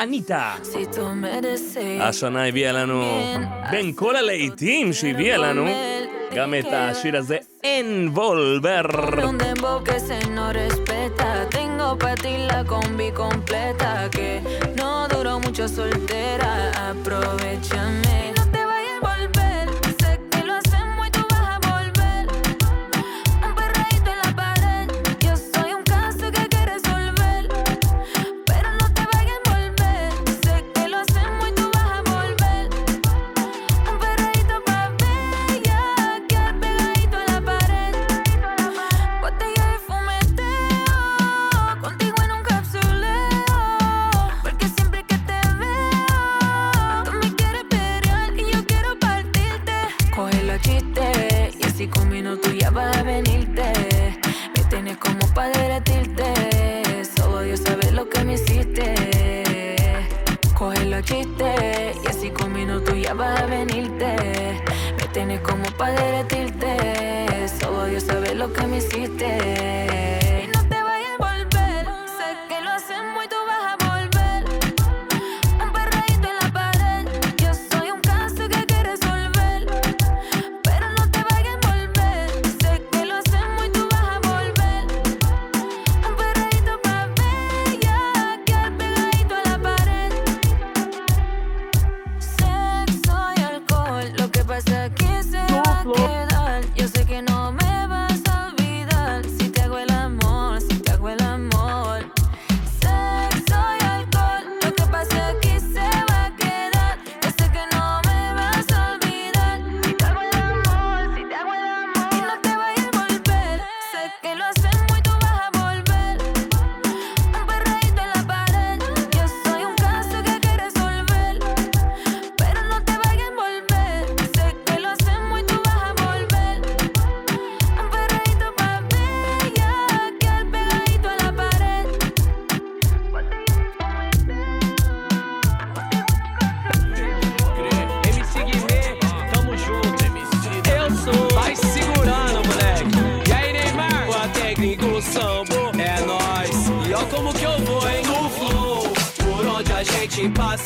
אניטה. Si tú me deseas. השנה הביאה לנו, בין כל הלהיטים שהביאה לנו, גם את השיר הזה, אין וולבר. Un dembow que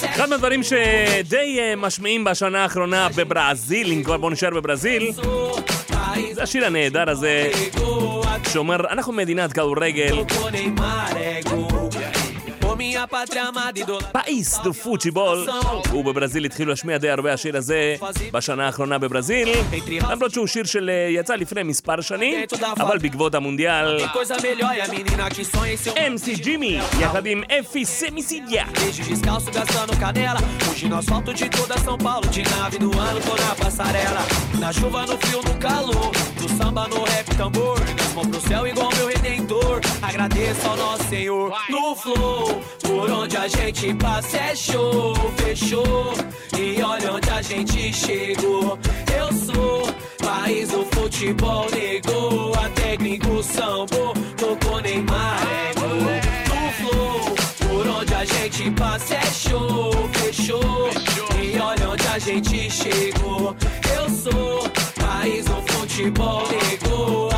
אחד מהדברים שדי אה, משמיעים בשנה האחרונה בברזיל, אם כבר בוא נשאר בברזיל, זה השיר הנהדר הזה, שאומר, אנחנו מדינת כדורגל, פאיס דו פוטשיבול, ובברזיל התחילו להשמיע די הרבה השיר הזה בשנה האחרונה בברזיל, למרות שהוא שיר של אה, יצא לפני מספר שנים, אבל בעקבות המונדיאל, Tem coisa melhor e a menina que sonha em seu MC ג'ימי, יחד עם אפי סמיסידיה. Desde descalço gastando canela Hoje no asfalto de toda São Paulo De nave do ano, tô na passarela Na chuva, no frio, no calor Do samba, no rap, tambor Das mãos pro céu igual meu redentor Agradeço ao nosso Senhor No flow, por onde a gente passa é show Fechou, e olha onde a gente chegou Eu sou país do futebol Negou, a técnico sambo Tocou Neymar, é gol No flow, por onde a gente passa é show, fechou. E olha onde a gente chegou. Eu sou país do futebol, negou.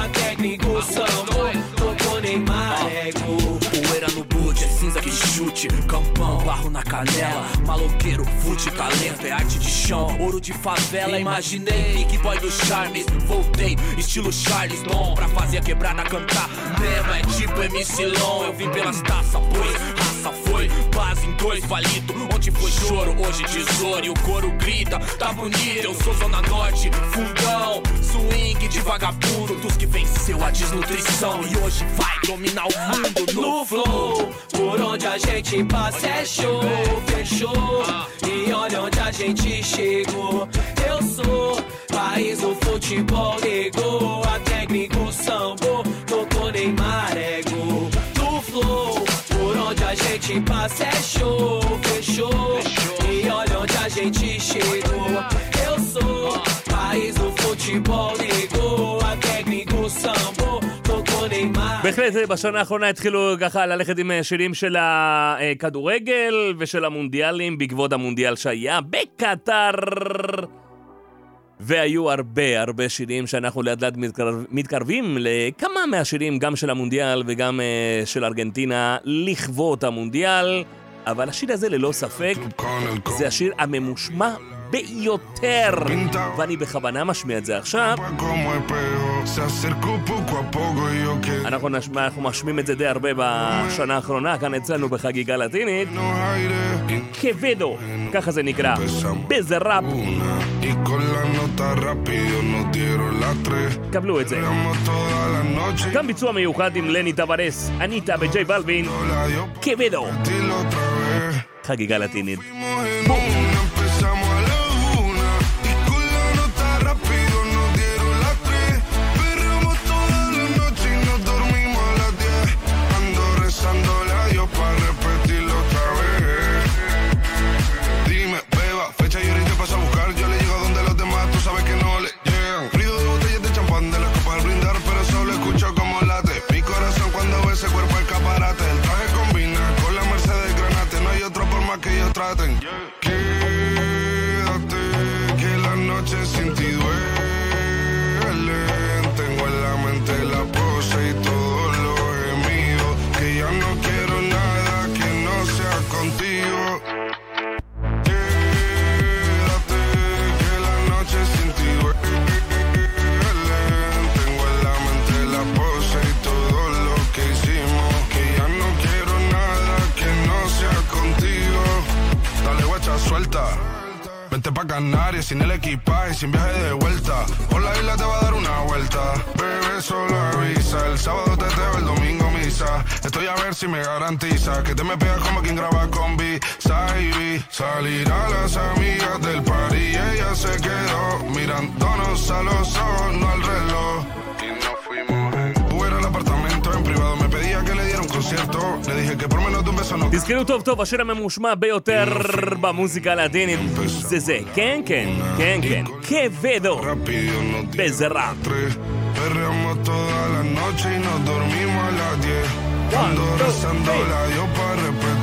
Campão, barro na canela Maloqueiro, fute, talento, é arte de chão Ouro de favela, imaginei Big boy do Charmes, voltei Estilo Charles Dom, pra fazer a quebrada cantar. Mesmo é tipo MC Long Eu vim pelas taças, pois raça foi Base em dois palito, ontem foi choro? Hoje tesouro e o coro grita Tá bonito, eu sou Zona Norte Fundão, swing de vagabundo. Dos que venceu a desnutrição. E hoje vai dominar o mundo no No flow, por onde a gente passa é show, fechou. E olha onde a gente chegou. Eu sou país do futebol, negou. A técnico sambo, gente passa é show, fechou. E olha onde a gente chegou. Eu sou país do futebol, negou. A técnico sambo, tocou Neymar. בהחלט בשנה האחרונה התחילו ככה ללכת עם שירים של הכדורגל ושל המונדיאלים בעקבות המונדיאל שהיה בקטר. והיו הרבה הרבה שירים שאנחנו לאט לאט מתקרב, מתקרבים לכמה מהשירים גם של המונדיאל וגם uh, של ארגנטינה לכבוד המונדיאל, אבל השיר הזה ללא ספק זה השיר הממושמע ביותר, ואני בכוונה משמיע את זה עכשיו. אנחנו, נשמע, אנחנו משמיעים את זה די הרבה בשנה האחרונה, כאן אצלנו בחגיגה לטינית. קבדו, ככה זה נקרא. באיזה ראפ. y con la nota rápido nos dieron las tres. קבלו את זה. גם ביצוע מיוחד עם לני טוורס, אניטה וג'יי בלווין. קבדו. חגיגה לטינית. empezamos si me garantiza que te me pegas como quien graba con B. Sairi, salir a las amigas del par y ella se quedó mirándonos a los ojos, no al reloj. Y nos fuimos en al apartamento en privado, me pedía que le diera un concierto. Le dije que por menos de un beso no. Izquierdo top top, ayer me mushma beoter ba música latina. Desde Kenken, Kenken, Quevedo, Bezerra. Perreamos toda la noche y nos dormimos a las 10. Ando rezando la yo para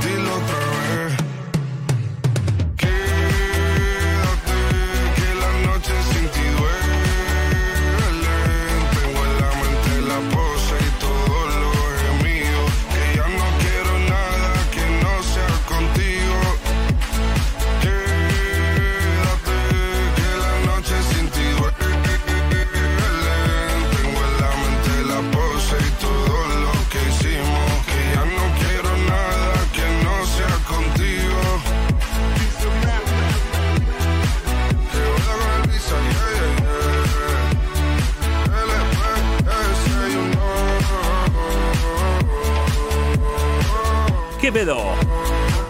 כבדו,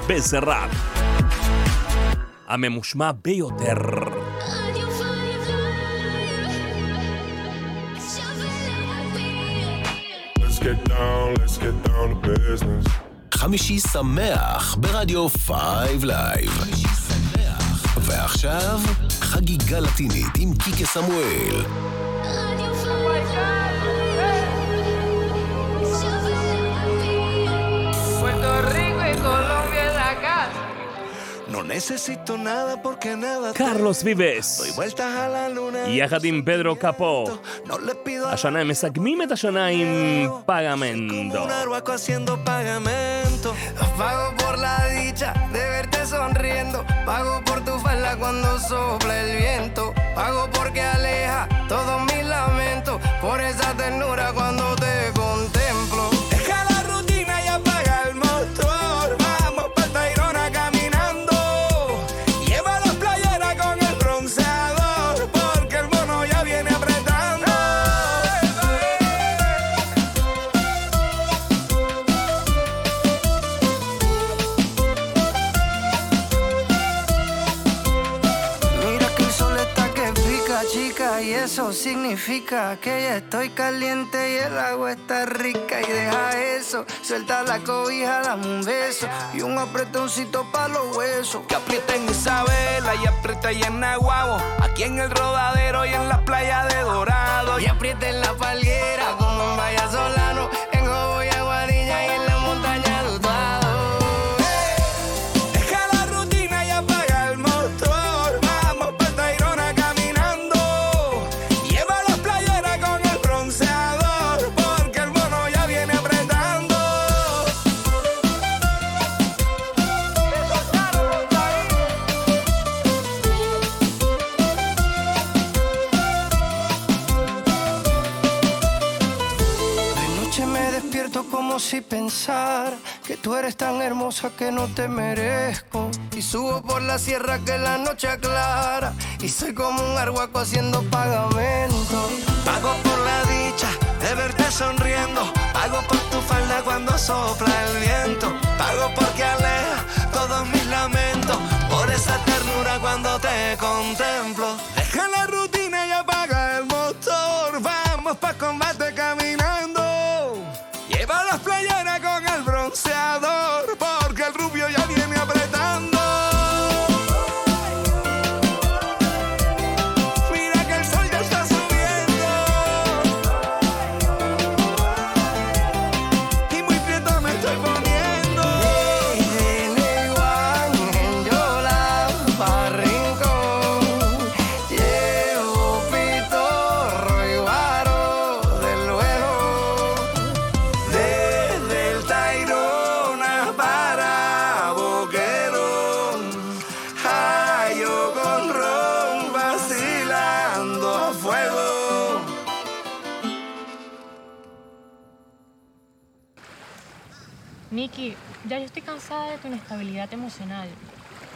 בזה רע. הממושמע ביותר. Let's get down, let's get down to business. חמישי שמח ברדיו 5 לייב. ועכשיו, חגיגה לטינית עם קיקה סמואל. No necesito nada porque nada קרלוס ויבס, Doy vueltas a la luna. יחד עם פדרו קאפו. No le pido a השנה הם מסכמים את השנה עם פגמנדו. un arhuaco haciendo pagamento. Pago por la dicha de verte sonriendo. Pago por tu falda cuando sopla el viento. Pago que ya estoy caliente y el agua está rica. Y deja eso, suelta la cobija, dame un beso y un apretoncito pa' los huesos. Que aprieta en Isabela y aprieta y en. Aquí en el rodadero y en la playa de Dorado. Y aprieta en la palguera como en Vaya eres tan hermosa que no te merezco. Y subo por la sierra que la noche aclara. Y soy como un arhuaco haciendo pagamento. Pago por la dicha de verte sonriendo. Pago por tu falda cuando sopla el viento. Pago porque aleja todos mis lamentos. Por esa ternura cuando te contemplo. Cansada de tu inestabilidad emocional.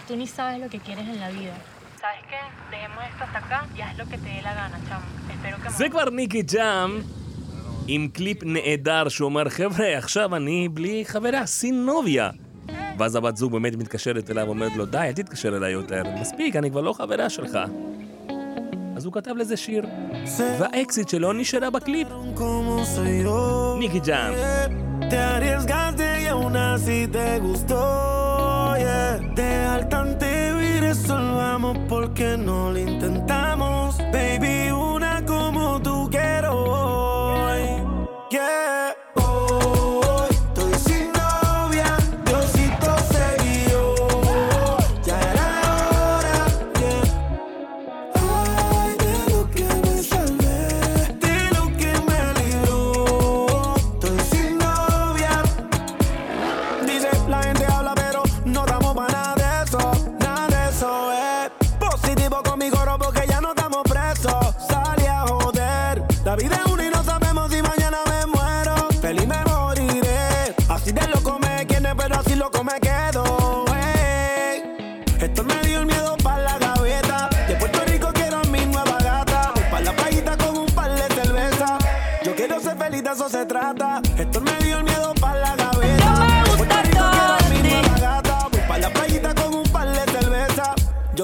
Tú ni sabes lo que quieres en la vida. Sabes qué? Dejemos esto hasta acá y haz lo que te dé la gana, chamo. Espero que... זה כבר ניקי ג'אם עם קליפ נהדר שאומר, חבר'ה, עכשיו אני בלי חברה, Sin Novia. ואז הבת זוג באמת מתקשרת אליו ואומרת לו, די, אל תתקשר אליי יותר, מספיק, אני כבר לא חברה שלך. אז הוא כתב לזה שיר, והאקסית שלו נשארה בקליפ. ניקי ג'אם. Te arriesgaste y aún así te gustó. Yeah. Dejar tan vivir eso lo vamos porque no lo intentamos. Baby, una como tú quiero hoy. Yeah.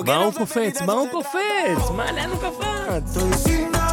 מה הוא קופץ? מה הוא קופץ? מה, לאן הוא קפץ?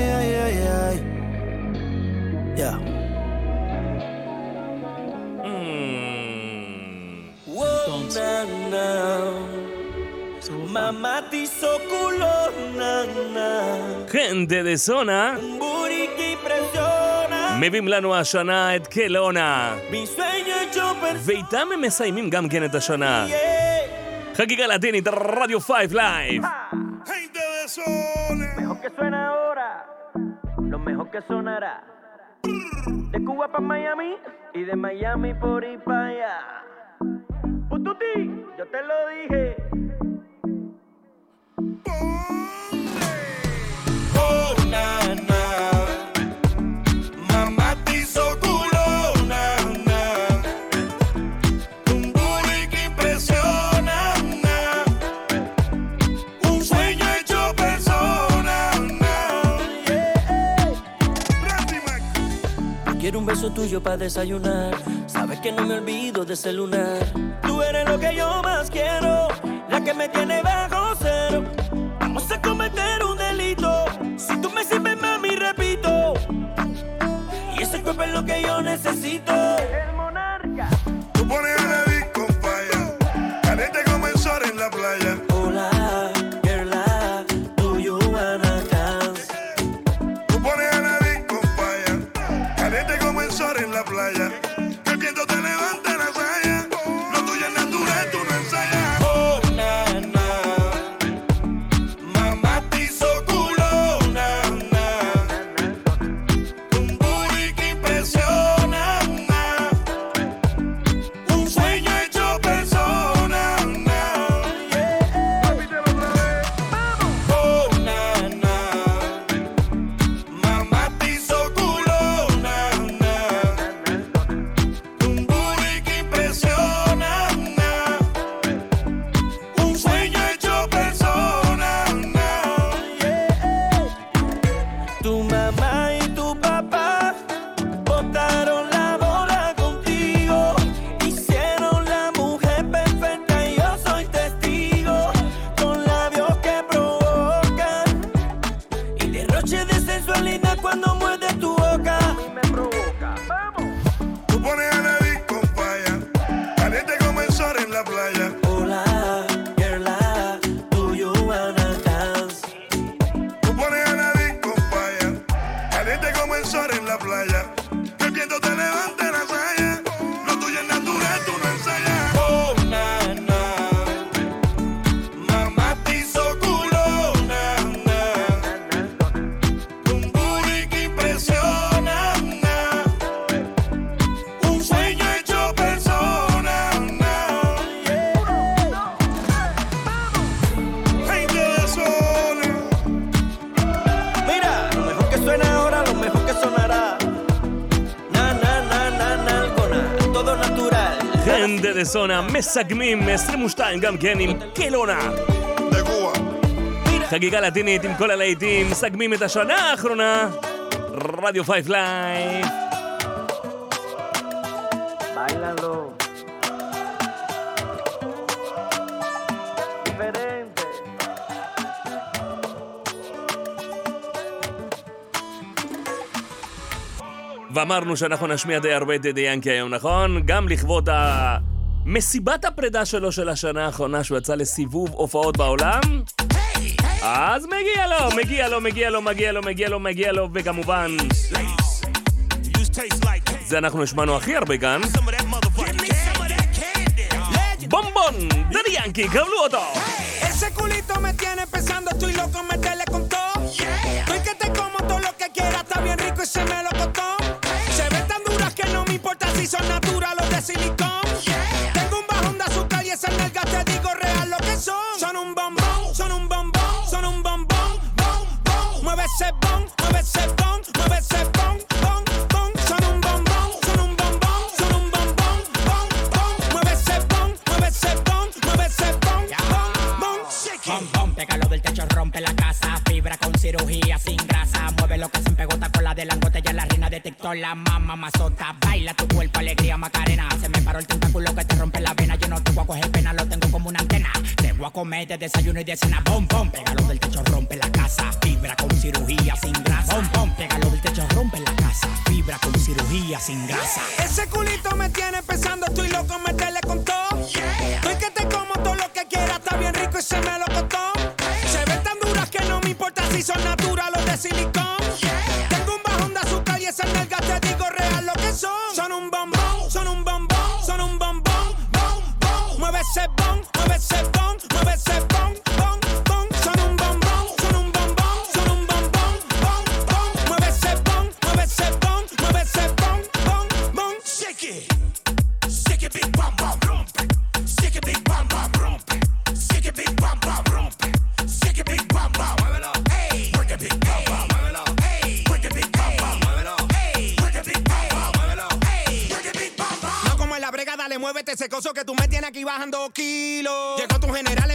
yeah, yeah, yeah. Yeah. Whoa, na, na. Mamá te hizo culo, na, na. gente de zona, Booty que impresiona. מביאים לנו השנה את קלונה. Mi sueño hecho persona. ואיתם הם מסיימים גם כן את השנה. Aquí Galatini, Radio 5 Live. Gente de sol. Mejor que suena ahora, lo mejor que sonará. De Cuba para Miami y de Miami por y para allá. Pues Pututi, yo te lo dije. Beso tuyo para desayunar. Sabes que no me olvido de ese lunar. Tú eres lo que yo más quiero, la que me tiene bajo cero. Vamos a cometer un delito. Si tú me sirves, mami, repito. Y ese cuerpo es lo que yo necesito. la playa. סונה מסכמים 22 גם כן עם קלונה. חגיגה לטינית עם כל הלהיטים, מסכמים את השנה האחרונה. רדיו פייב לייב. ואמרנו שאנחנו נשמיע די הרבה את דדי ינקי היום, נכון? גם לכבוד מסיבת הפרידה שלו של השנה האחרונה, שהוא יצא לסיבוב הופעות בעולם. אז מגיע לו, מגיע לו, מגיע לו, מגיע לו, מגיע לו, מגיע לו, וכמובן... זה אנחנו השמענו הכי הרבה כאן. בומבון, דרי ינקי, קבלו אותו! Sin la mamá mazota. Baila tu cuerpo, alegría, macarena. Se me paró el tentáculo que te rompe la vena. Yo no te voy a coger pena, lo tengo como una antena. Voy a comer de desayuno y de cena. Bom, bom, pégalo del techo, rompe la casa. Fibra con cirugía sin grasa. Bom, bom, pégalo del techo, rompe la casa. Fibra con cirugía sin grasa. Ese culito me tiene pensando, estoy loco, meterle con todo. Estoy que te como todo lo que quiera, está bien rico y se me lo costó. Se ven tan duras que no me importa si son naturales o de silicón. Tengo un bajón de azúcar y esas nalgas te digo real lo que son. Son un bombón, son un bombón, son un bombón, bom, bom. Mueve ese bom, mueve ese bom, aquí bajando kilos. Llegó tu general,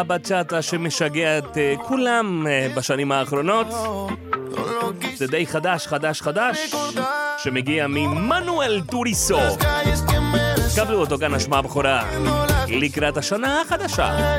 הבצ'אטה שמשגע את אה, כולם אה, בשנים האחרונות. זה די חדש, חדש, חדש, שמגיע ממנואל טוריסו. קבלו אותו כאן השמעה בכורה לקראת השנה החדשה.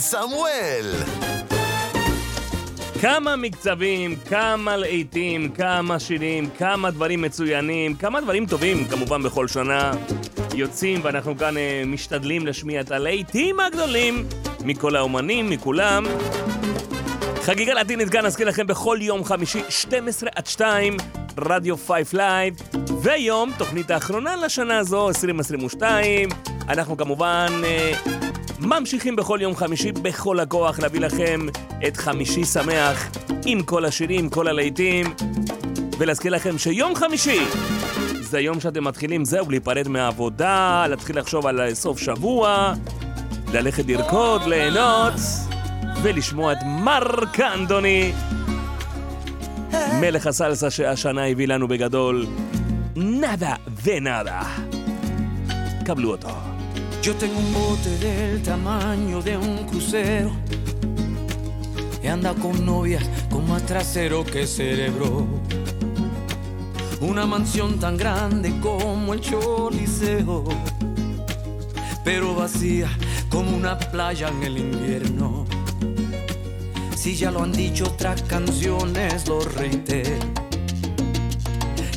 סמואל. כמה מקצבים, כמה להיטים, כמה שירים, כמה דברים מצוינים, כמה דברים טובים, כמובן בכל שנה, יוצאים ואנחנו כאן אה, משתדלים להשמיע את הלהיטים הגדולים מכל האומנים, מכולם. חגיגה לטינית כאן נזכיר לכם בכל יום חמישי, 12 עד 2, רדיו 5 Live, ויום, תוכנית האחרונה לשנה הזו, 2022. אנחנו כמובן אה, ממשיכים בכל יום חמישי בכל הכוח להביא לכם את חמישי שמח עם כל השירים, כל הלהיטים, ולהזכיר לכם שיום חמישי זה היום שאתם מתחילים, זהו, להיפרד מהעבודה, להתחיל לחשוב על סוף שבוע, ללכת לרקוד, ליהנות, ולשמוע את מרק אנדוני, מלך הסלסה שהשנה הביא לנו בגדול, נאדה ונאדה. קבלו אותו. Yo tengo un bote del tamaño de un crucero y anda con novias con más trasero que cerebro. Una mansión tan grande como el Choliseo, pero vacía como una playa en el invierno. Si ya lo han dicho otras canciones, lo reitero.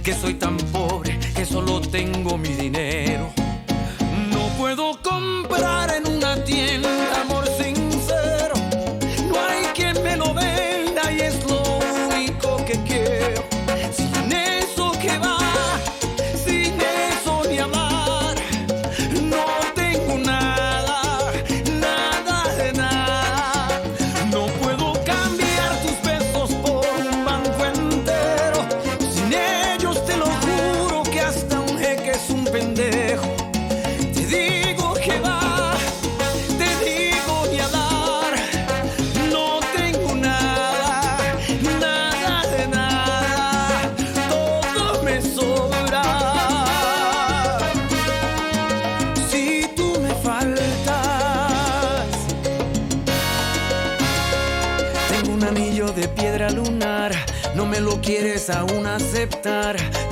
Que soy tan pobre que solo tengo mi dinero.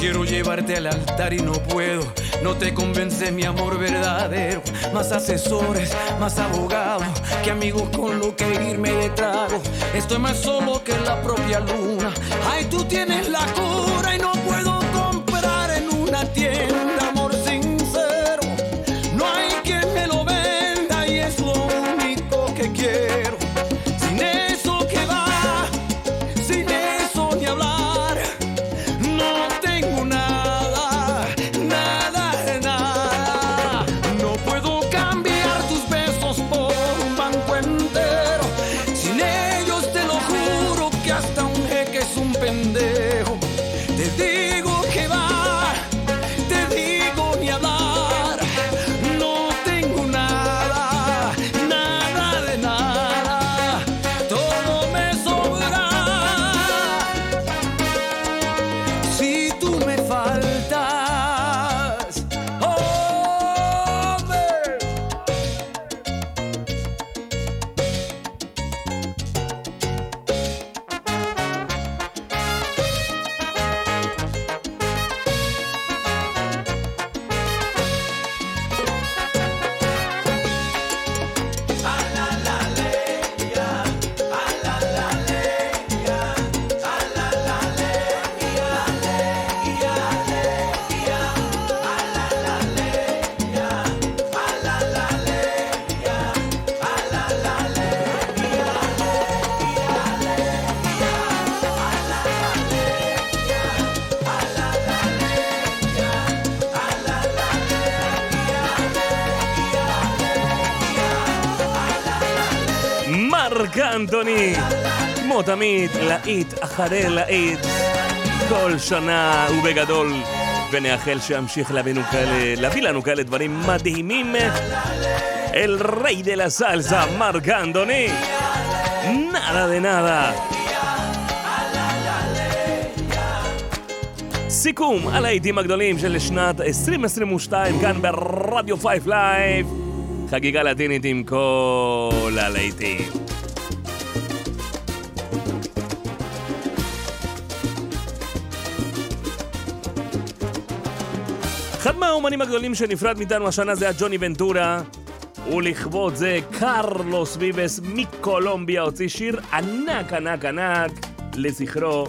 Quiero llevarte al altar y no puedo. No te convence mi amor verdadero. Más asesores, más abogados que amigos con lo que irme de trago. Estoy más solo que la propia luna. Ay, tú tienes la cura y no puedo comprar en una tienda תמיד, להיט אחרי להיט, כל שנה ובגדול, ונאחל שימשיך להביא לנו כאלה, להביא לנו כאלה דברים מדהימים. El rey de la salsa, מרק אנטוני, Nada de nada. סיכום הלהיטים הגדולים של שנת 2022 כאן ברדיו 5 Live. חגיגה לטינית עם כל הלהיטים. אחד מהאומנים הגדולים שנפרד מאיתנו השנה זה היה ג'וני ונטורה. ולכבוד זה קרלוס ויבס מקולומביה הוציא שיר ענק ענק ענק לזכרו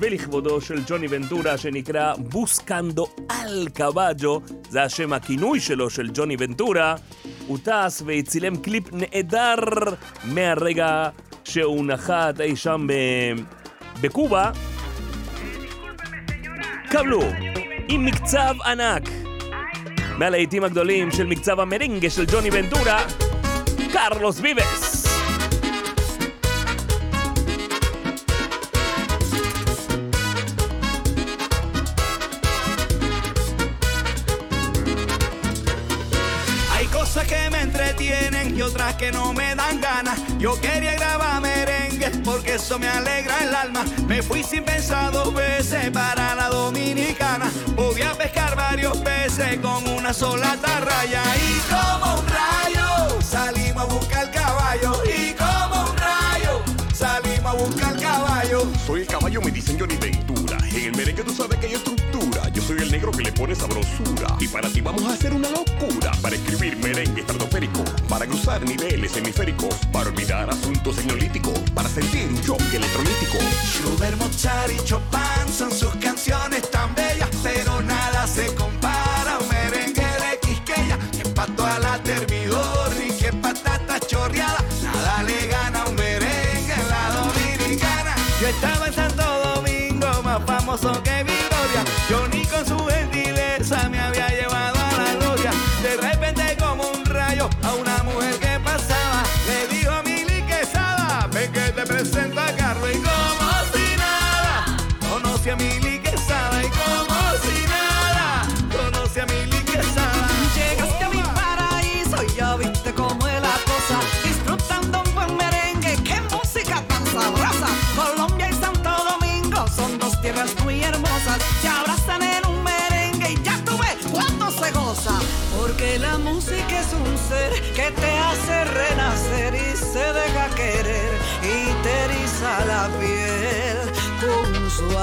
ולכבודו של ג'וני ונטורה שנקרא בוסקנדו אל קבג'ו, זה השם הכינוי שלו של ג'וני ונטורה. הוא טס והצילם קליפ נהדר מהרגע שהוא נחת אי שם ב... בקובה. קבלו, עם מקצב ענק. מהלהיטים הגדולים של מקצב המרינגה של ג'וני ונטורה, קרלוס ביבס. Hay cosas que me entretienen y otras que no me dan ganas. Yo quería grabar porque eso me alegra el alma. Me fui sin pensar dos veces para la dominicana. Podía pescar varios peces con una sola tarraya. Y como un rayo salimos a buscar caballo. Y como un rayo salimos a buscar caballo. Soy el caballo, me dicen Johnny Ventura. En el merengue tú sabes que hay estructura. Yo soy el negro que le pone sabrosura. Y para ti vamos a hacer una locura. Para escribir merengue estratosférico. Para cruzar niveles hemisféricos. Para olvidar asuntos tecnolíticos. Para sentir un choque electrolítico. Schubert, Mozart y Chopin son sus canciones tan bellas, pero nada se compara So que viene.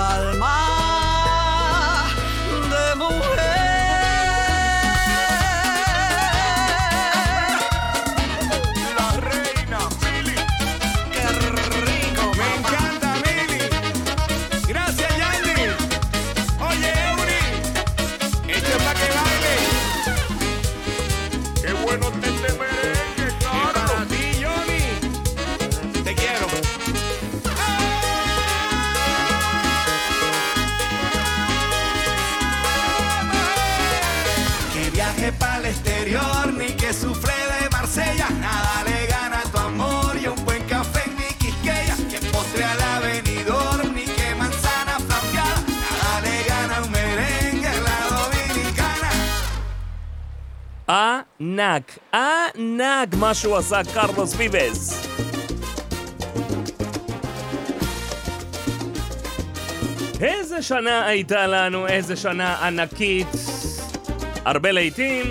Alma ענק, ענק מה שהוא עשה קרלוס ביבס. איזה שנה הייתה לנו, איזה שנה ענקית. הרבה להיטים,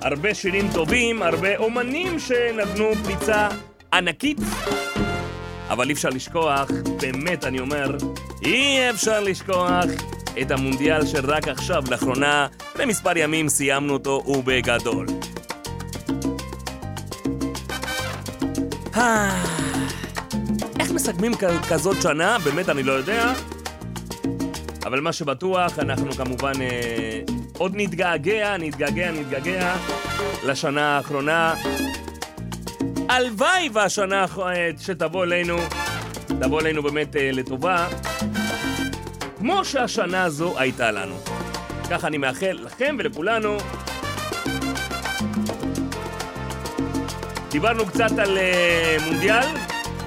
הרבה שירים טובים, הרבה אומנים שנתנו פריצה ענקית. אבל אי אפשר לשכוח, באמת אני אומר, אי אפשר לשכוח את המונדיאל שרק עכשיו, לאחרונה, למספר ימים סיימנו אותו ובגדול. איך מסכמים כזאת שנה? באמת אני לא יודע. אבל מה שבטוח, אנחנו כמובן אה, עוד נתגעגע, נתגעגע, נתגעגע לשנה האחרונה. הלוואי והשנה אה, שתבוא אלינו, תבוא אלינו באמת אה, לטובה, כמו שהשנה הזו הייתה לנו. ככה אני מאחל לכם ולכולנו. דיברנו קצת על אה, מונדיאל,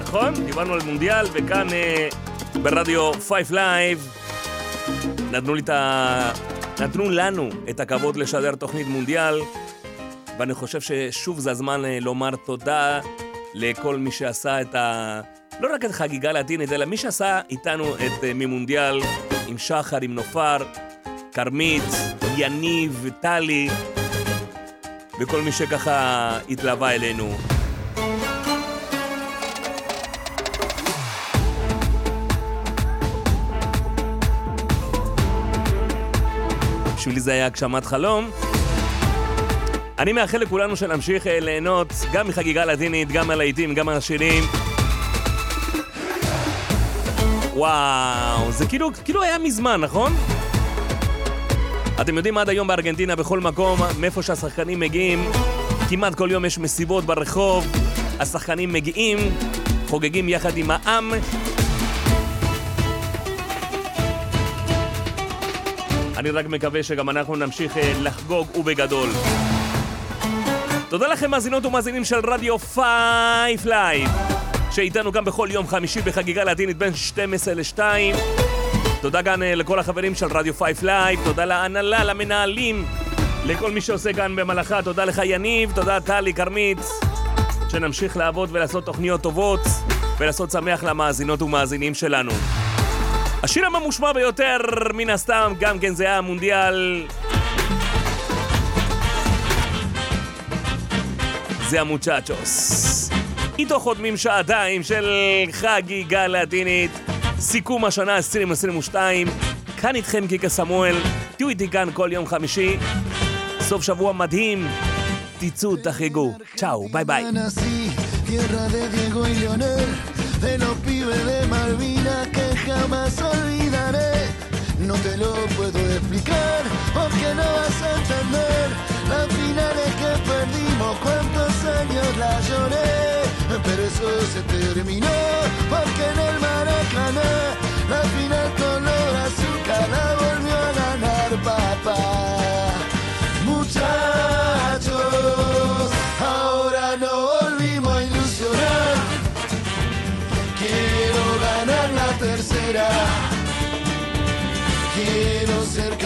נכון? דיברנו על מונדיאל, וכאן אה, ברדיו 5 Live נתנו ה... נתנו לנו את הכבוד לשדר תוכנית מונדיאל, ואני חושב ששוב זה הזמן אה, לומר תודה לכל מי שעשה את ה... לא רק את חגיגה לטינית, אלא מי שעשה איתנו את אה, ממונדיאל, עם שחר, עם נופר, כרמית, יניב, טלי, וכל מי שככה התלווה אלינו. בשבילי זה היה הגשמת חלום. אני מאחל לכולנו שנמשיך אה, ליהנות גם מחגיגה לטינית, גם מהלהיטים, גם מהשירים. וואו, זה כאילו, כאילו היה מזמן, נכון? אתם יודעים, עד היום בארגנטינה, בכל מקום, מאיפה שהשחקנים מגיעים, כמעט כל יום יש מסיבות ברחוב, השחקנים מגיעים, חוגגים יחד עם העם. אני רק מקווה שגם אנחנו נמשיך אה, לחגוג ובגדול. תודה לכם מאזינות ומאזינים של רדיו Five Live, שאיתנו גם בכל יום חמישי בחגיגה לטינית בין 12 ל-2. תודה גם אה, לכל החברים של רדיו Five Live, תודה להנהלה, למנהלים, לכל מי שעושה כאן במלאכה, תודה לך יניב, תודה טלי, כרמית, שנמשיך לעבוד ולעשות תוכניות טובות ולעשות שמח למאזינות ומאזינים שלנו. השיר המושמע ביותר, מן הסתם, גם כן זה היה המונדיאל. זה המוצ'צ'וס. איתו חותמים שעתיים של חגיגה לטינית, סיכום השנה 2022. כאן איתכם קיקה סמואל, תהיו איתי כאן כל יום חמישי. סוף שבוע מדהים, תצאו, תחגגו. צ'או, ביי ביי. De los pibes de Malvinas que jamás olvidaré. No te lo puedo explicar porque no vas a entender las finales que perdimos, cuántos años la lloré. Pero eso se terminó porque en el Maracaná la final color azúcar la volvió a ganar papá. Muchachos, ahora no volvimos a ilusionar. Quiero ganar la tercera. Quiero ser